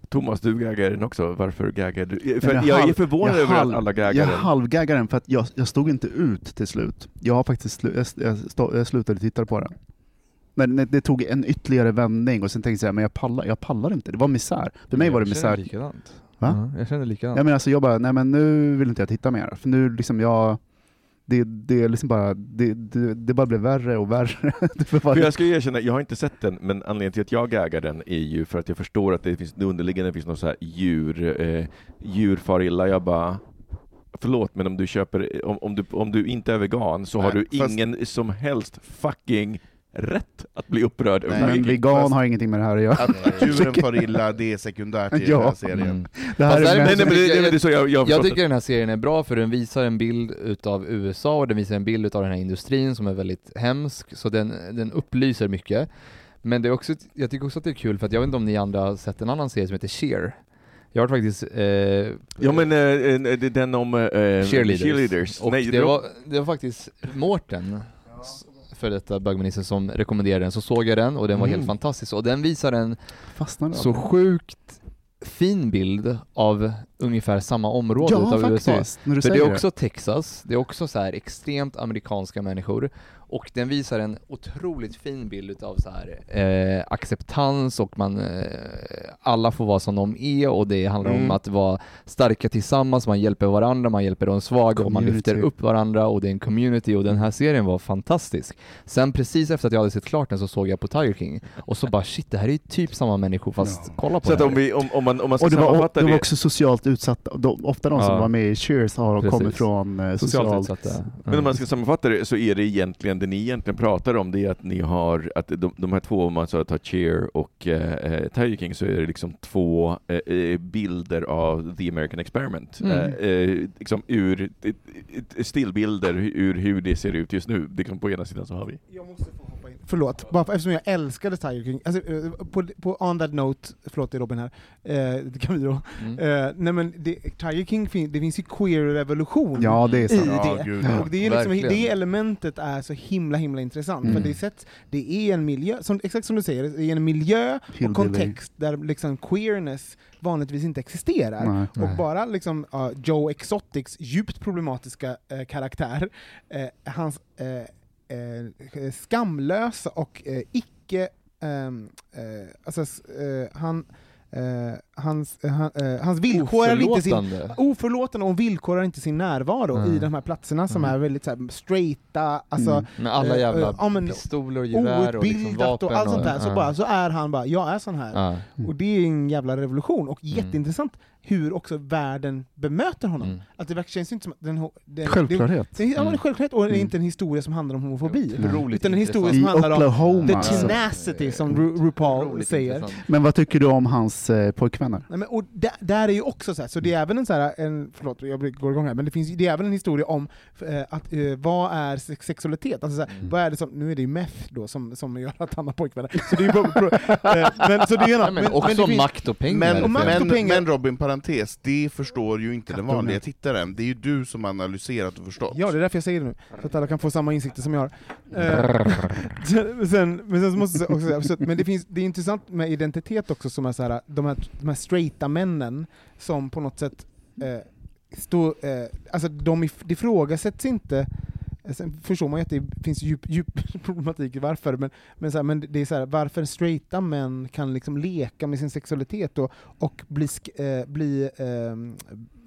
Thomas, du gaggar den också, varför gaggar du? För Men jag, är förvånad jag över halv- att alla gaggar Jag den. halvgaggar den för att jag, jag stod inte ut till slut. Jag har faktiskt slu, jag, jag, stå, jag slutade titta på den. Men det, det tog en ytterligare vändning och sen tänkte jag men jag pallar, jag pallar inte. Det var misär. För mig var det Jag misär. likadant. Va? Ja, jag känner likadant. Ja, men alltså jag bara, nej men nu vill inte jag titta mer. För nu liksom jag, det, det liksom bara, det, det, det bara blev värre och värre. [LAUGHS] För jag ska erkänna, jag har inte sett den, men anledningen till att jag gaggar den är ju för att jag förstår att det finns, det underliggande finns något så här djur, eh, djur far illa. Jag bara, förlåt, men om du köper, om, om, du, om du inte är vegan så har Nej, du fast- ingen som helst fucking rätt att bli upprörd över Nej, men vegan fast- har ingenting med det här att göra. Att [LAUGHS] djuren far illa, det är sekundärt [LAUGHS] i Ja. den här serien. Mm. Det här Fast är däremot Nej, mest, nej, men det, Jag- det, så jag, jag, tycker den här serien är bra för den visar en bild utav USA och den visar en bild utav den här industrin som är väldigt hemsk, så den, den upplyser mycket. Men det är också, jag tycker också att det är kul för att jag vet inte om ni andra har sett en annan serie som heter Cheer. Jag har faktiskt eh, Ja men eh, eh, det är den om eh, cheerleaders. cheerleaders. Och Nej, det, var, det var faktiskt Mårten, för detta bögminister, som rekommenderade den, så såg jag den och den var Mm. helt fantastisk. Och den visar en fastnade så sjukt fin bild av ungefär samma område Ja utav USA. faktiskt, du För det är också Texas, det är också så här extremt amerikanska människor och den visar en otroligt fin bild utav så här eh, acceptans och man eh, alla får vara som de är och det handlar om Mm. att vara starka tillsammans, man hjälper varandra, man hjälper de svaga och man lyfter upp varandra och det är en community och den här serien var fantastisk. Sen precis efter att jag hade sett klart den så såg jag på Tiger King och så bara shit, det här är ju typ samma människor fast Ja. kolla på Så att det om, här. vi, om, om, man, om man ska Och det var, sammanfatta det det, var också socialt utsatta, de, ofta de som Ja. var med i Cheers har kommit från eh, Socialt socialt... utsatta. Men om man ska sammanfatta det så är det egentligen, det ni egentligen pratar om, det är att ni har, att de, de här två, om man så tar Cheer och eh, Tiger King, så är det liksom två eh, eh, bilder av the American experiment. Mm. Eh, eh, liksom ur, eh, eh, stillbilder ur hur det ser ut just nu. Liksom på ena sidan så har vi Förlåt, bara för, eftersom jag älskade Tiger King. Alltså, eh, på, på On That Note, förlåt det är Robin här, eh, det kan vi då. Mm. Eh, nej men det, Tiger King, fin, det finns ju queer-revolution Ja, det är i sant. Ja, det. gud. Och det, är liksom, Verkligen. det elementet är så himla himla intressant, Mm. för det, sätts, det är en miljö, som, exakt som du säger, det är en miljö och Hillbilly. kontext där liksom queerness vanligtvis inte existerar. Nej. Och Nej. bara liksom ja, Joe Exotics djupt problematiska eh, karaktär, eh, hans eh, eh, skamlösa och eh, icke... ehm, eh, alltså, eh, han, hans, han, hans villkorar inte sin, Oförlåtande. och villkorar inte sin närvaro Mm. i de här platserna som Mm. är väldigt så här, straighta, alltså Mm. Med alla jävla eh, ja, pistoler och gevär och liksom vapen och allt sånt där, så, ja. bara, så är han bara 'jag är sån här'. Och det är en jävla revolution, och Mm. jätteintressant hur också världen bemöter honom. Mm. Att det verkar- känns inte som att den, den, Självklart. Det, det, ja, det är Mm. självklart, och det är Mm. inte en historia som handlar om homofobi. Otroligt Utan en historia som I handlar om Oklahoma. the alltså. tenacity, som Ru RuPaul Otroligt säger. intressant. Men vad tycker du om hans eh, pojkvänner? Nej, men, och där, där är ju också så här, så det är även en så här, en, förlåt jag går igång här, men det, finns, det är även en historia om eh, att, eh, vad är sex sexualitet? Alltså, så här, Mm. vad är det som, nu är det ju meth då som, som gör att han har pojkvänner, så det är ju pro, pro, [LAUGHS] eh, men, så det är men också det finns- makt och pengar. Men, Och makt och men, pengar. men Robin, parentes, det förstår ju inte den Kattunge. vanliga tittaren. Det är ju du som analyserat och förstått. Ja, det är därför jag säger det nu, så att alla kan få samma insikter som jag har. Eh, [LAUGHS] sen, men sen måste jag också säga, men det, finns, det är intressant med identitet också, som är så här, de, här, de här straighta männen som på något sätt eh, står, eh, alltså de ifrågasätts inte Sen förstår man ju att det finns djup, djup [LAUGHS] problematik i varför, men, men, så här, men det är så här, varför straighta män kan liksom leka med sin sexualitet och, och bli, sk- eh, bli eh,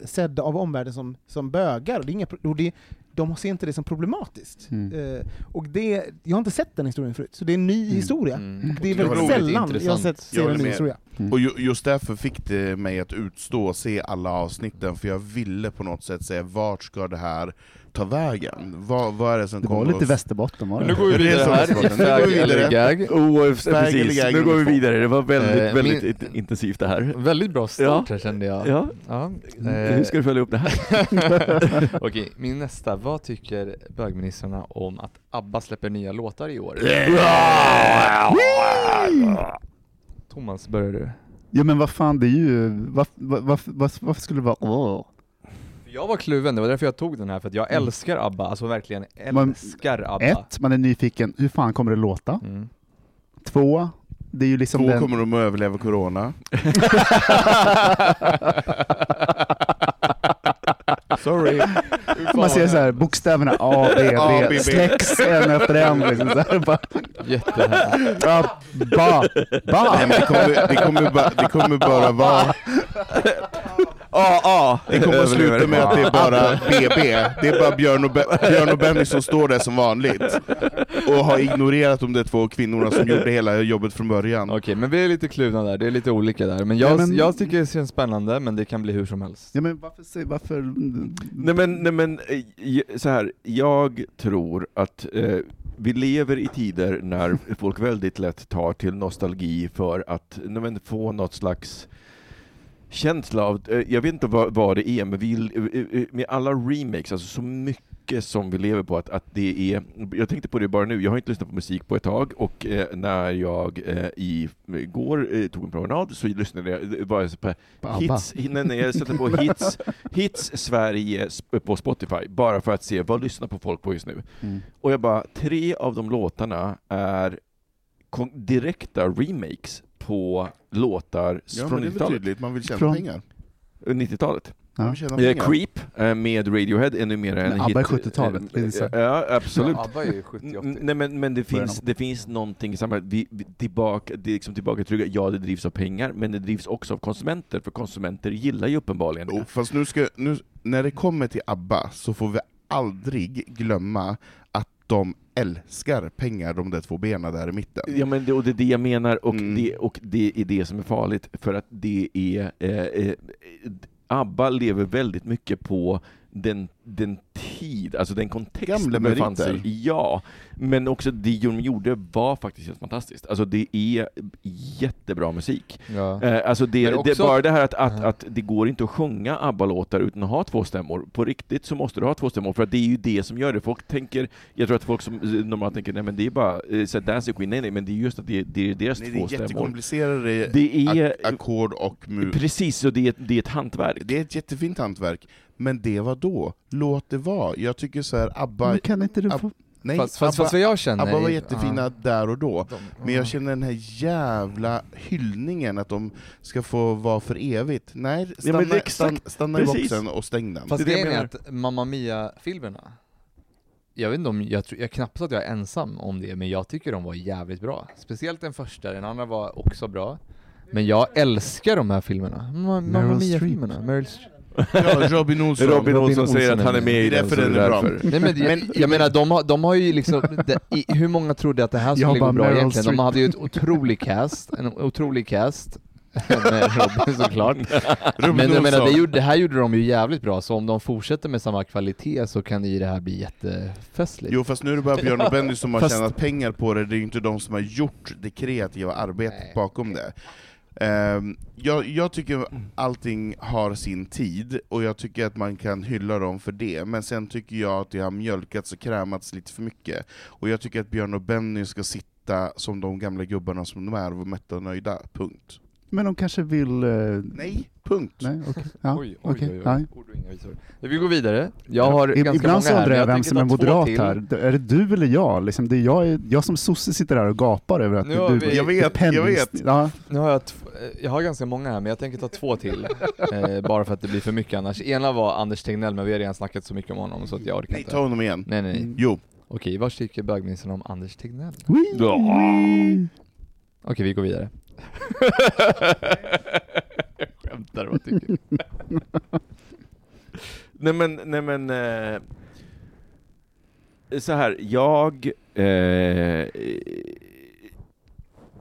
sedda av omvärlden som, som bögar. Det är inga, och det, de ser inte det som problematiskt. Mm. Eh, och det, jag har inte sett den historien förut, så det är en ny Mm. historia. Mm. Det är Det var väldigt sällan jag har sett se Jag en ny med. historia. Mm. Och ju, just därför fick det mig att utstå och se alla avsnitten, för jag ville på något sätt säga vart ska det här ta vägen? Vad, vad är det som Det var kommer lite oss- Västerbotten var det? nu går vi vidare här. Nu går vi vidare. Oh, precis, gag nu går vi två. vidare. Det var väldigt, Eh, väldigt min- int- intensivt det här. Väldigt bra start här kände jag. Ja. Ja. Hur ska du följa upp det här? [LAUGHS] Okej, min nästa. Vad tycker bögministrarna om att ABBA släpper nya låtar i år? Thomas, börjar du? Ja men vad fan, det är ju... Varför, varför, varför, varför skulle det vara? Jag var kluven, det var därför jag tog den här, för att jag älskar ABBA, alltså verkligen älskar ABBA. Ett, man är nyfiken, hur fan kommer det låta? Mm. Två, det är ju liksom Två den... kommer de att överleva corona. [LAUGHS] Sorry. Man ser så här, bokstäverna A, B, A, B, släcks en efter en. Liksom, så här, bara, Jättehärligt. ja, ba, ba. Nej, det, kommer, det, kommer bara, det kommer bara vara... [LAUGHS] A, A. Det kommer att sluta med att det är bara BB. Det är bara Björn och, Be Björn och Benny som står där som vanligt. Och har ignorerat de där två kvinnorna som gjorde hela jobbet från början. Okej, men vi är lite kluvna där, det är lite olika där. Men jag, Ja, men- jag tycker det känns spännande, men det kan bli hur som helst. Ja, men varför, varför... Nej men, nej, men eh, så här, jag tror att eh, vi lever i tider när folk väldigt lätt tar till nostalgi för att nej, men, få något slags känsla av, eh, jag vet inte vad, vad det är, men vi, eh, eh, med alla remakes, alltså så mycket som vi lever på, att, att det är, jag tänkte på det bara nu, jag har inte lyssnat på musik på ett tag, och eh, när jag eh, i går eh, tog en promenad så lyssnade jag, var på På hits, nej, nej, jag satte på [LAUGHS] hits, hits Sverige på Spotify, bara för att se vad lyssnar på folk på just nu. Mm. Och jag bara, tre av de låtarna är direkta remakes på låtar Ja, från men det är väl 90-talet. tydligt, man vill tjäna Från- pengar. 90-talet. Man Ja. vill tjäna Eh, pengar. Creep eh, med Radiohead är numera en Men hit. ABBA är 70-talet, det är så. Ja, absolut. Ja, ABBA är ju 70-80. N- Nej men, men det, finns, det finns någonting i samhället, vi, vi, tillbaka, det är liksom tillbaka till trygga. ja det drivs av pengar, men det drivs också av konsumenter, för konsumenter gillar ju uppenbarligen det. fast nu ska, nu, när det kommer till ABBA så får vi aldrig glömma att de älskar pengar, de där två benen där i mitten. Ja men det, och det är det jag menar, och, Mm. det, och det är det som är farligt, för att det är eh, eh, ABBA lever väldigt mycket på den, den tid, alltså den kontext Gamla de befann sig i. Ja, men också det de gjorde var faktiskt helt fantastiskt. Alltså det är jättebra musik. Ja. Eh, alltså det, det också- är bara det här att, att, att det går inte att sjunga ABBA-låtar utan att ha två stämmor. På riktigt så måste du ha två stämmor, för att det är ju det som gör det. Folk tänker, jag tror att folk som eh, normalt tänker, nej men det är bara eh, så Dancing Queen, nej nej, men det är just att det, det är deras Nej, det två är stämmor. jättekomplicerade Det är, ak- ackord och mu... precis, och det är, det är ett hantverk. Det är ett jättefint hantverk, men det var då. Låt det vara. Jag tycker så här, ABBA... Men kan inte du få... Nej, Fast, fast, ABBA, fast vad jag känner... ABBA var jättefina ja, där och då. Men jag känner den här jävla hyllningen att de ska få vara för evigt. Nej, stanna, exakt- stanna, stanna i boxen och stäng den. Fast Det är det jag grejen är att Mamma Mia-filmerna, jag vet inte om, jag, tror, jag knappt att jag är ensam om det, men jag tycker de var jävligt bra. Speciellt den första, den andra var också bra. Men jag älskar de här filmerna. Ma- Mamma Mia-filmerna. Meryl Streep. Ja, Robin Olsson. Robin Olsson Olsson säger att han är med. i den, därför så den det är är bra. därför. Nej, men, jag, jag menar, de har, de har ju liksom, det, i, hur många trodde att det här skulle bara gå bra Meryl egentligen? De Streep. hade ju ett otrolig cast, en otrolig cast. [LAUGHS] med Robin såklart. [LAUGHS] Robin Men jag menar, det, gjorde, det här gjorde de ju jävligt bra, så om de fortsätter med samma kvalitet så kan ju det här bli jättefestligt. Jo fast nu är det bara [LAUGHS] Björn och Benny som har Fast- tjänat pengar på det, det är ju inte de som har gjort det kreativa arbetet Nej. bakom det. Ehm, jag, jag tycker allting har sin tid, och jag tycker att man kan hylla dem för det, men sen tycker jag att det har mjölkats och krämats lite för mycket. Och jag tycker att Björn och Benny ska sitta som de gamla gubbarna som de är, och vara mätta och nöjda. Punkt. Men de kanske vill... eh, Nej, punkt. nej, okej. Ja, Oj, oj, okej, oj, oj. Vi går vidare. Jag har I- ganska Ibland många så här, undrar jag vem som är moderat till. här. Är det du eller jag? Liksom, det är jag, jag som sosse sitter där och gapar över att Nu har du... vi- Jag vet, jag vet. Ja, Nu har jag, jag har ganska många här, men jag tänker ta två till. [LAUGHS] eh, bara för att det blir för mycket annars. Ena var Anders Tegnell, men vi har redan snackat så mycket om honom så att jag orkar Nej, inte. ta honom igen. Nej nej nej. Mm. Jo. Okej, vad tycker bögministern om Anders Tegnell? Okej, vi går vidare. jag [LAUGHS] skämtar, vad tycker du? [LAUGHS] Nej men, nej men... Eh, så här, jag... Eh,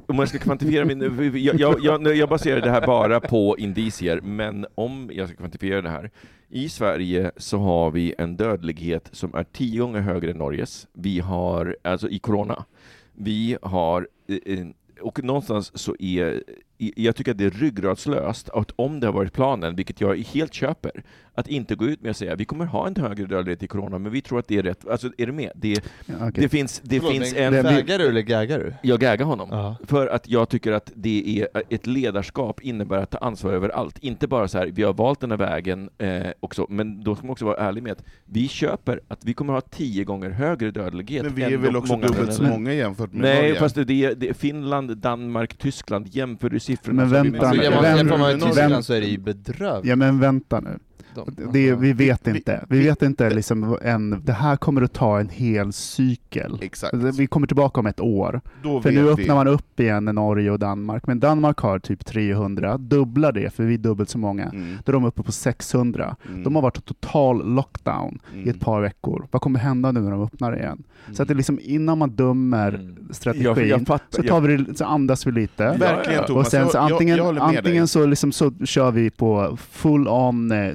om jag ska kvantifiera min... Jag, jag, jag, jag baserar det här bara på indicier, men om jag ska kvantifiera det här. I Sverige så har vi en dödlighet som är tio gånger högre än Norges. Vi har, alltså i corona, vi har eh, och någonstans så är, jag tycker att det är ryggradslöst att om det har varit planen, vilket jag helt köper, att inte gå ut med att säga vi kommer ha en högre dödlighet i corona, men vi tror att det är rätt. Alltså, är du med? Det, Ja, okej. det finns, det Förlåt, finns men en... Vägar du eller gaggar du? Jag gaggar honom. Ja. För att jag tycker att det är ett ledarskap innebär att ta ansvar över allt. Inte bara så här, vi har valt den här vägen eh, också, men då ska man också vara ärlig med att vi köper att vi kommer ha tio gånger högre dödlighet Men vi än är väl också många dubbelt så många jämfört med Nej, Norge? fast det är, det är Finland, Danmark, Tyskland, jämför du siffrorna Men vänta nu, Jämför man- vem- jämför man med Tyskland så är det ju bedrövligt. Ja men vänta nu. De- Det, vi vet Vi- inte. Vi vet inte liksom en, det här kommer att ta en hel cykel. Exakt. Vi kommer tillbaka om ett år. Då För nu vi. öppnar man upp igen i Norge och Danmark. Men Danmark har typ 300, dubbla det för vi är dubbelt så många. Mm. Då är de uppe på 600. Mm. De har varit i total lockdown i Mm. ett par veckor. Vad kommer hända nu när de öppnar igen? Så att det är liksom innan man dömer Mm. strategin Jag, jag fattar. så, tar vi, det- så andas vi lite. Verkligen Thomas, och sen så antingen, jag antingen så, liksom, så kör vi på full on eh,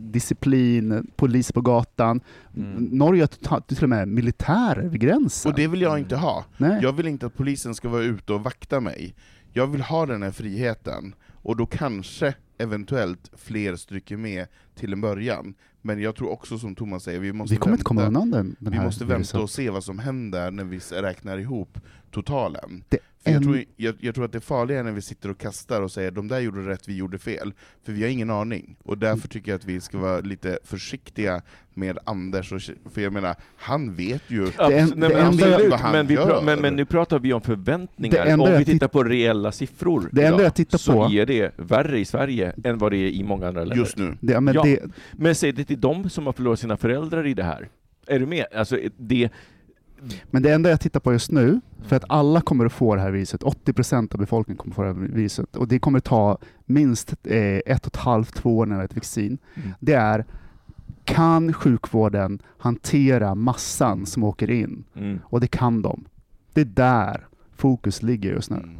disciplin, polis på gatan. Mm. Norge har till och med militärer vid gränsen. Och det vill jag inte ha. Nej. Jag vill inte att polisen ska vara ute och vakta mig. Jag vill ha den här friheten, och då kanske, eventuellt, fler stryker med till en början. Men jag tror också som Thomas säger, vi måste vi kommer inte vänta. komma undan den, den Vi här måste vänta och se vad som händer när vi räknar ihop totalen. Det För jag, tror, jag, jag tror att det är farligare när vi sitter och kastar och säger de där gjorde rätt, vi gjorde fel. För vi har ingen aning. Och därför tycker jag att vi ska vara lite försiktiga med Anders, och, för jag menar, han vet ju Absolut, nej, men, absolut, vad han men, vi gör. men, men nu pratar vi om förväntningar. Om vi tittar på reella siffror Det enda idag, jag tittar så på- är det värre i Sverige än vad det är i många andra länder. just nu. Det, ja, men Ja. det, Men säg det till de som har förlorat sina föräldrar i det här. Är du med? Alltså, det, men det enda jag tittar på just nu, för att alla kommer att få det här viruset, 80% av befolkningen kommer att få det här viruset, och det kommer ta minst eh, ett och ett halvt, två år när vi har ett vaccin, Mm. det är kan sjukvården hantera massan som åker in? mm. Och det kan de. Det är där fokus ligger just nu. Mm.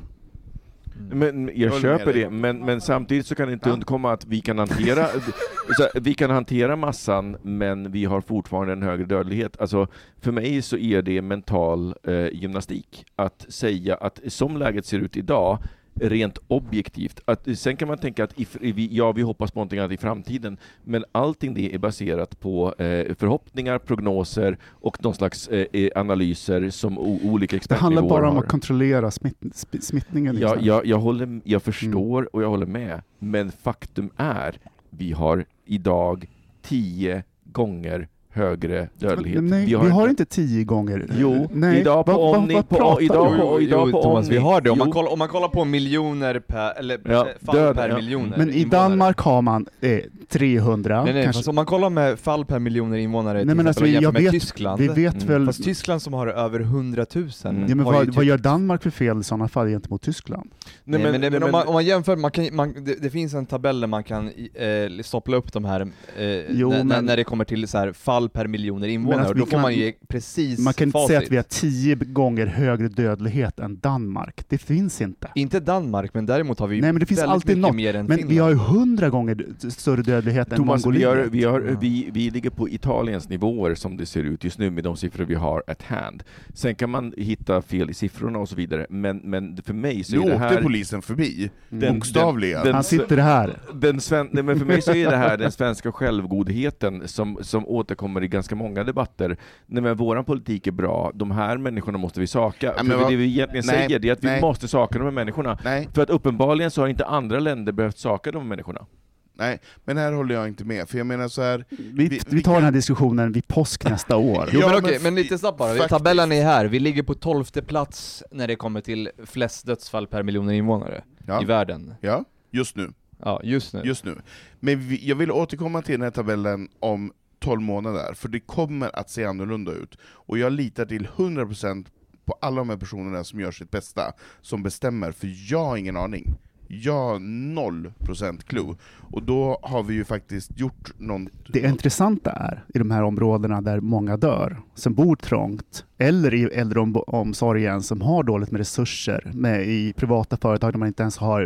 Men jag köper det, men, men samtidigt så kan det inte Ja. undkomma att vi kan hantera [LAUGHS] så vi kan hantera massan, men vi har fortfarande en högre dödlighet. Alltså, för mig så är det mental eh, gymnastik att säga att som läget ser ut idag, rent objektivt. Att, sen kan man tänka att i, vi, ja, vi hoppas på någonting annat i framtiden, men allting det är baserat på eh, förhoppningar, prognoser och någon slags eh, eh, analyser som olika Det expertnivåer handlar bara om har. att kontrollera smitt, smittningen. Ja, nu. jag, jag, håller, jag förstår Mm. och jag håller med, men faktum är, vi har idag tio gånger högre dödlighet. Nej, vi har, inte tio gånger... Jo, Nej, idag på Omni, på, pratar idag på, Jo, idag jo, på Thomas, Omni. vi har det. Om man, kollar, om man kollar på miljoner per, eller Ja, fall död, per ja. miljoner Men i. Danmark har man eh, 300. Nej, nej, kanske. fast om man kollar med fall per miljoner invånare Nej, men alltså, jämför jag med vet- Tyskland. Mm. vi vet väl- Fast Tyskland som har över 100 000 Mm. ja, men har vad, typ- vad gör Danmark för fel i sådana fall gentemot Tyskland? Nej, men, nej, men, om, man, om man jämför, man kan, man, det, det finns en tabell där man kan eh, stoppla upp de här, eh, Jo, när, men- det kommer till så här, fall per miljoner invånare, alltså, och då vi får kan- man ju precis Man kan inte facit. säga att vi har tio gånger högre dödlighet än Danmark. Det finns inte. Inte Danmark, men däremot har vi Nej men det finns alltid något. mer än Men Finland. vi har ju hundra gånger större dödlighet än Thomas, vi, har, Mongoliet. vi, har, Ja. vi, vi ligger på Italiens nivåer som det ser ut just nu med de siffror vi har at hand. Sen kan man hitta fel i siffrorna och så vidare, men, men för mig så Nu är det åkte här... polisen förbi, Den- bokstavligen. den- Han sitter här. Den sven, nej, men för mig så är det här den svenska självgodheten som, som återkommer i ganska många debatter. Nej, men våran politik är bra, de här människorna måste vi saka. För men vad- det vi egentligen nej, säger det är att vi nej. måste saka de här människorna. Nej, För att uppenbarligen så har inte andra länder behövt saka de här människorna. nej, men här håller jag inte med, för jag menar så här. Vi, Vi- vi, tar kan- den här diskussionen vid påsk nästa år. [LAUGHS] Jo Ja, men okej, men lite snabbt bara. faktiskt. Tabellen är här, vi ligger på tolfte plats när det kommer till flest dödsfall per miljoner invånare i Ja, världen. ja just nu. Ja, just nu. Just nu. Men vi, jag vill återkomma till den här tabellen om 12 månader, för det kommer att se annorlunda ut. Och jag litar till 100% på alla de här personerna som gör sitt bästa, som bestämmer, för jag har ingen aning. Jag har 0% clue. Och då har vi ju faktiskt gjort någon... Det intressanta är, i de här områdena där många dör, som bor trångt, eller i äldreomsorgen som har dåligt med resurser, med i privata företag där man inte ens har,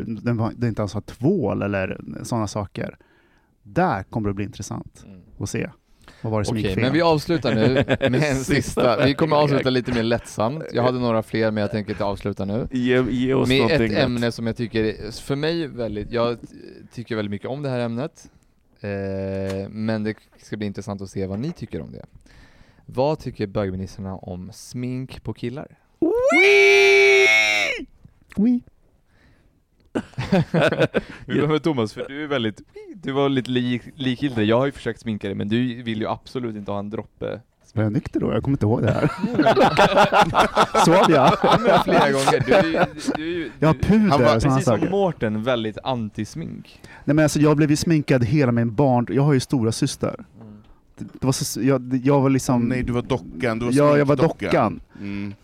där inte ens har tvål eller sådana saker. Där kommer det bli intressant Mm. att se. Vad var det som Okej, gick fel? men vi avslutar nu [LAUGHS] med en sista. Vi kommer avsluta lite mer lättsamt. Jag hade några fler, men jag tänker inte avsluta nu. Ge, ge oss Med någonting ett ämne som jag tycker, är- för mig väldigt, jag tycker väldigt mycket om det här ämnet. Eh, men det ska bli intressant att se vad ni tycker om det. Vad tycker bögministrarna om smink på killar? Oui. [LAUGHS] Vi börjar med Thomas, för du är väldigt, du var lite lik, likgiltig. Jag har ju försökt sminka dig, men du vill ju absolut inte ha en droppe. Var jag nykter då? Jag kommer inte ihåg det här. [LAUGHS] Sov jag? Ja, flera gånger. Du, du, är ju- Jag har du- puder Han var- Precis som. Mårten, väldigt anti-smink. Nej men alltså jag blev ju sminkad hela min barn, jag har ju stora syster. Det, det var så, jag, jag var liksom... Nej, du var dockan, du var Ja, jag var dockan. Mm.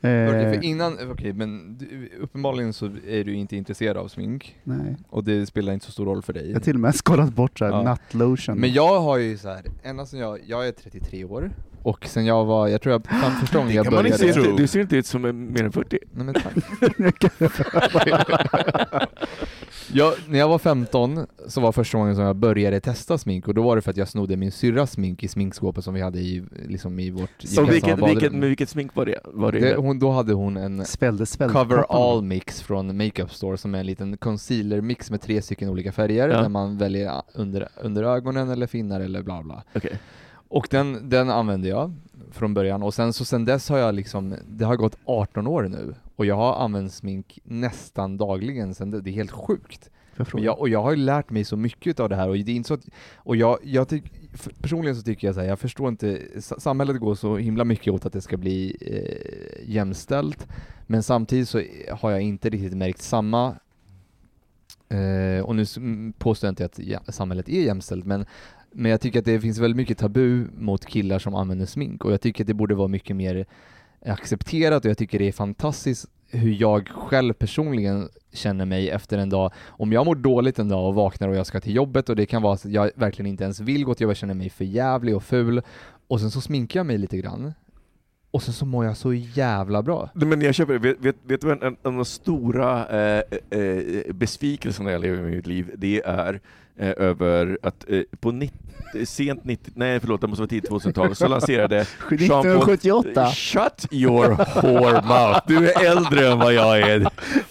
Eh, Okej, för innan, okej, men du, uppenbarligen så är du inte intresserad av smink, nej. och det spelar inte så stor roll för dig. Jag har till och med skalat bort såhär Ja. nattlotion. Men jag har ju så här, ända sedan jag, jag är 33 år, och sen jag var, jag tror jag, fan första gången [GASPS] Det jag kan man började... inte Du, ser inte ut som mer än 40. Nej men tack. [LAUGHS] [LAUGHS] [LAUGHS] jag, när jag var 15 så var första gången som jag började testa smink och då var det för att jag snodde min syrras smink i sminkskåpet som vi hade i, liksom i vårt Så vilket, vilket, men vilket smink var det? Var det, det, hon, Då hade hon en Svällde svält. Cover All Mix från Makeup Store som är en liten concealer mix med tre stycken olika färger Ja. där man väljer under, under ögonen eller finnar eller bla bla. Okej. Och den, den använde jag från början och sen så sen dess har jag liksom, det har gått 18 år nu och jag har använt smink nästan dagligen sen det, det är helt sjukt. Och jag, och jag har ju lärt mig så mycket av det här och det är inte så att, och jag, jag tyck, personligen så tycker jag så här, jag förstår inte, sa- samhället går så himla mycket åt att det ska bli eh, jämställt, men samtidigt så har jag inte riktigt märkt samma eh, och nu påstår jag inte att ja, samhället är jämställt, men men jag tycker att det finns väldigt mycket tabu mot killar som använder smink och jag tycker att det borde vara mycket mer accepterat och jag tycker det är fantastiskt hur jag själv personligen känner mig efter en dag. Om jag mår dåligt en dag och vaknar och jag ska till jobbet och det kan vara så att jag verkligen inte ens vill gå till jobbet, jag känner mig för jävlig och ful och sen så sminkar jag mig lite grann och sen så mår jag så jävla bra. Nej, Men jag köper det. Vet, vet, vet du vad en, en av de stora eh, eh, eh, besvikelserna jag lever med i mitt liv, det är eh, över att eh, på 90, sent 90, nej förlåt, det måste vara tidigt 2000-tal, så lanserade [LAUGHS] Jean-Paul 1978. Shut your whore mouth! Du är äldre än vad jag är.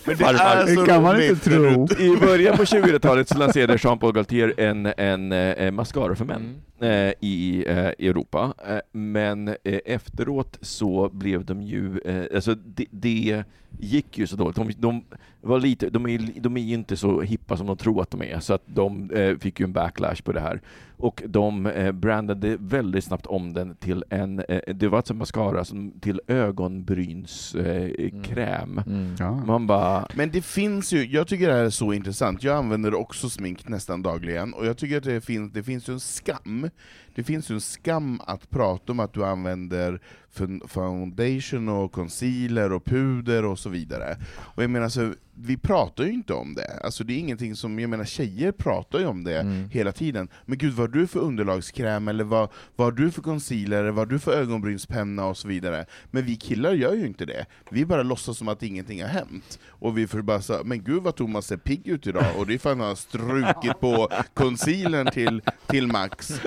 Men det är så Det kan man inte tro. I början på 2000-talet så lanserade Jean-Paul Gaultier en, en eh, mascara för män eh, i eh, Europa. Eh, men eh, efteråt så blev de ju, eh, alltså det, det gick ju så dåligt. De, de, var lite, de, är, de är ju inte så hippa som de tror att de är, så att de eh, fick ju en backlash på det här. Och de eh, brandade väldigt snabbt om den till en, eh, det var alltså mascara som, till ögonbrynskräm. Eh, kräm. Mm. Ja. Man bara, Men det finns ju, jag tycker det här är så intressant, jag använder också smink nästan dagligen, och jag tycker att det finns, det finns ju en skam, det finns ju en skam att prata om att du använder foundation och concealer och puder och så vidare. Och jag menar alltså, vi pratar ju inte om det, alltså det är ingenting som, jag menar tjejer pratar ju om det Mm. hela tiden. Men gud, vad har du för underlagskräm, eller vad, vad har du för concealer, vad har du för ögonbrynspenna och så vidare. Men vi killar gör ju inte det. Vi bara låtsas som att ingenting har hänt. Och vi får bara säga, men gud vad Thomas ser pigg ut idag, och det är för att han har strukit på concealern till, till max. [LAUGHS]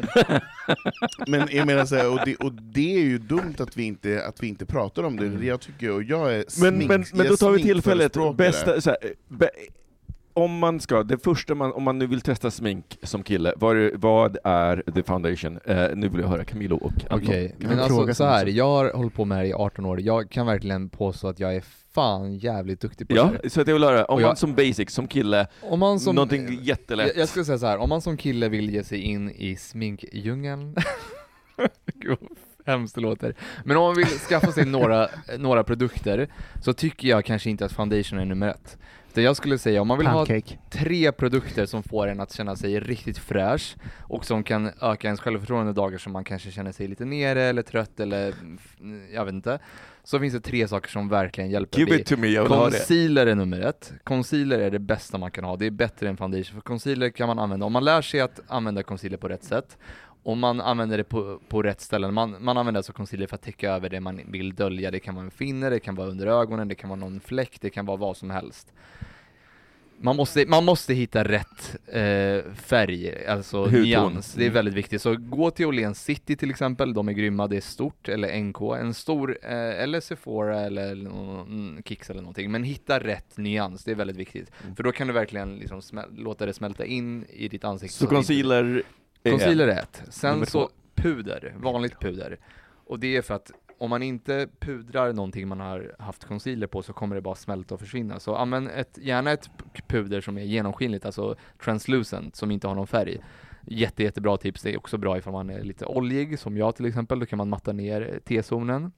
Men jag menar så här, och, det, och det är ju dumt att vi inte, att vi inte pratar om det. Jag tycker, och jag är Men, smink, men, men jag då tar vi tillfället, bästa, så här, be, om man ska, det första man, om man nu vill testa smink som kille, vad, är- vad är the foundation? Eh, nu vill jag höra Camilo och Anton. Okej, Kan men alltså fråga så här, jag har hållit på med det här i 18 år, jag kan verkligen påstå att jag är fan jävligt duktig på Ja, det här. så att jag vill höra, om jag- man som basic, som kille, Om man som, någonting jättelätt. jag, jag skulle säga så här, om man som kille vill ge sig in i sminkdjungeln, [LAUGHS] gud hemskt det låter, men om man vill skaffa sig några, [LAUGHS] några produkter, så tycker jag kanske inte att foundation är nummer ett. Det jag skulle säga, om man vill ha Pancake. tre produkter som får en att känna sig riktigt fräsch och som kan öka ens självförtroende dagar som man kanske känner sig lite nere eller trött eller jag vet inte. Så finns det tre saker som verkligen hjälper. Give it to me, jag vill. Concealer är nummer ett. Concealer är det bästa man kan ha. Det är bättre än foundation. För concealer kan man använda, om man lär sig att använda concealer på rätt sätt, om man använder det på, på rätt ställen, man, man använder alltså concealer för att täcka över det man vill dölja. Det kan vara en finne, det kan vara under ögonen, det kan vara någon fläck, det kan vara vad som helst. Man måste, man måste hitta rätt eh, färg, alltså Hudton. nyans. Det är Mm. väldigt viktigt. Så gå till Åhléns City till exempel, de är grymma, det är stort, eller NK, en stor, eh, eller Sephora eller mm, Kicks eller någonting. Men hitta rätt nyans, det är väldigt viktigt. Mm. För då kan du verkligen liksom låta det smälta in i ditt ansikte. Så concealer är Concealer är ett. Sen så puder, vanligt puder. Och det är för att om man inte pudrar någonting man har haft concealer på så kommer det bara smälta och försvinna. Så använd ett, gärna ett puder som är genomskinligt, alltså translucent, som inte har någon färg. Jätte, jättebra tips. Det är också bra ifall man är lite oljig, som jag till exempel. Då kan man matta ner eh, T-zonen.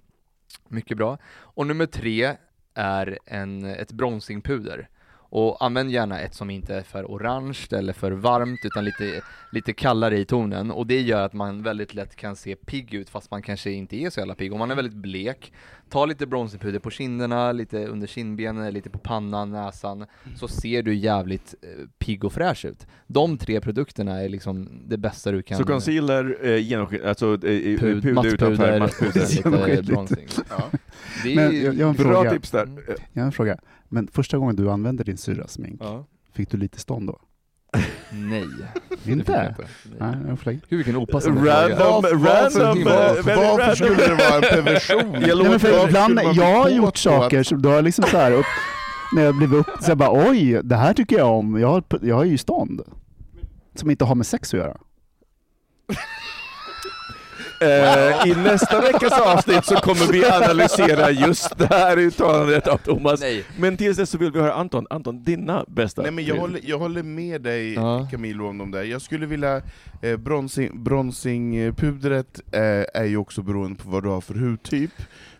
Mycket bra. Och nummer tre är en, ett bronsingpuder. Och använd gärna ett som inte är för orange eller för varmt utan lite, lite kallare i tonen och det gör att man väldigt lätt kan se pigg ut fast man kanske inte är så jävla pigg. Om man är väldigt blek, ta lite bronzerpuder på kinderna, lite under kindbenen, lite på pannan, näsan så ser du jävligt eh, pigg och fräsch ut. De tre produkterna är liksom det bästa du kan Så concealer, eh, genomskin, alltså eh, Pud- puder utanför, mattpuder, [LAUGHS] lite Genomskinligt. bronzing. Ja. Det är Men jag, jag har en Bra fråga. tips där. Mm. Jag har en fråga. Men första gången du använde din syrras smink, Ja. fick du lite stånd då? Nej. Inte? Nej. Nej, jag får lägga. Gud vilken opassande Random, fråga. random, Var- eh, väldigt Varför random. skulle det vara en perversion? Jag [LAUGHS] Nej, men för ibland, jag har gjort saker som, då har jag liksom så här upp, när jag blev upp, så jag bara oj, det här tycker jag om. Jag har, jag har ju stånd. Som inte har med sex att göra. Eh, I nästa veckas avsnitt så kommer vi analysera just det här uttalandet av Thomas. Nej. Men tills dess så vill vi höra Anton. Anton, dina bästa Nej men jag håller, jag håller med dig Ja. Camilo om de där. Jag skulle vilja, eh, bronsing, bronsingpudret eh, är ju också beroende på vad du har för hudtyp.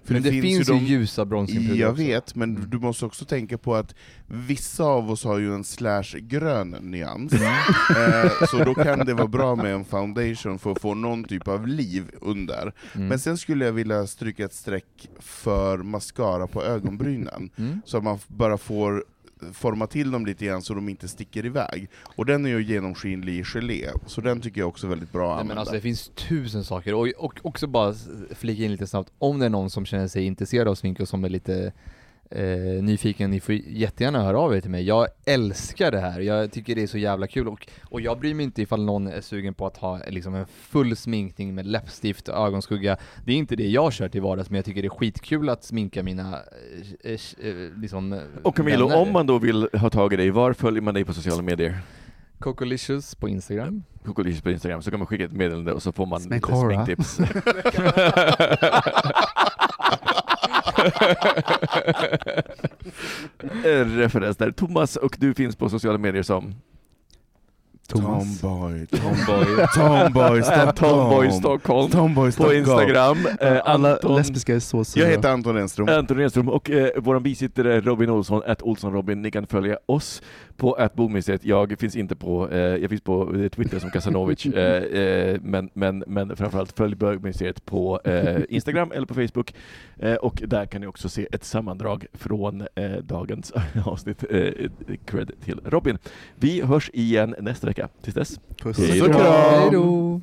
För Men det, finns ju de- ljusa bronsingpuder Jag också. vet, men Mm. du måste också tänka på att vissa av oss har ju en slash-grön nyans, Mm. [LAUGHS] eh, så då kan det vara bra med en foundation för att få någon typ av liv under. Mm. Men sen skulle jag vilja stryka ett streck för mascara på ögonbrynen, Mm. så att man bara får forma till dem lite grann så de inte sticker iväg. Och den är ju genomskinlig i gelé, så den tycker jag också är väldigt bra att Nej, men använda. alltså det finns tusen saker, och, och också bara flika in lite snabbt, om det är någon som känner sig intresserad av smink och som är lite eh, nyfiken, ni får jättegärna höra av er till mig. Jag älskar det här, jag tycker det är så jävla kul och, och jag bryr mig inte ifall någon är sugen på att ha liksom en full sminkning med läppstift och ögonskugga. Det är inte det jag kör till vardags, men jag tycker det är skitkul att sminka mina eh, eh, eh, liksom, eh, Och Camilo, vänner. om man då vill ha tag i dig, var följer man dig på sociala medier? Cocolicious på Instagram. Cocolicious på Instagram, så kan man skicka ett meddelande och så får man lite sminktips. [LAUGHS] [LAUGHS] [LAUGHS] En referens där. Thomas, och du finns på sociala medier som? Thomas. Tomboy, Tomboy. [LAUGHS] Tomboy Stockholm. Tomboy Stockholm. Tomboy På Stockholm. Instagram. Eh, Alla Anton, lesbiska är så sura. Jag heter Anton Enström. Anton Renström och eh, vår bisittare Robin Olsson, att Olsson Robin. Ni kan följa oss på att Bogministeriet. Jag finns inte på, eh, jag finns på eh, Twitter som Kasanovic, [LAUGHS] eh, eh, men, men, men framförallt följ Bögministeriet på eh, Instagram eller på Facebook. Eh, och där kan ni också se ett sammandrag från eh, dagens [LAUGHS] avsnitt. Eh, cred till Robin. Vi hörs igen nästa vecka. Tills dess. Puss. Och kram.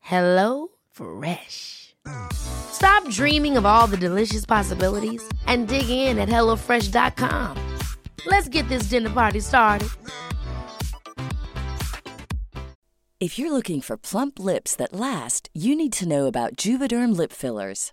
Hello Fresh. Stop dreaming of all the delicious possibilities and dig in at HelloFresh.com. Let's get this dinner party started. If you're looking for plump lips that last, you need to know about Juvederm lip fillers.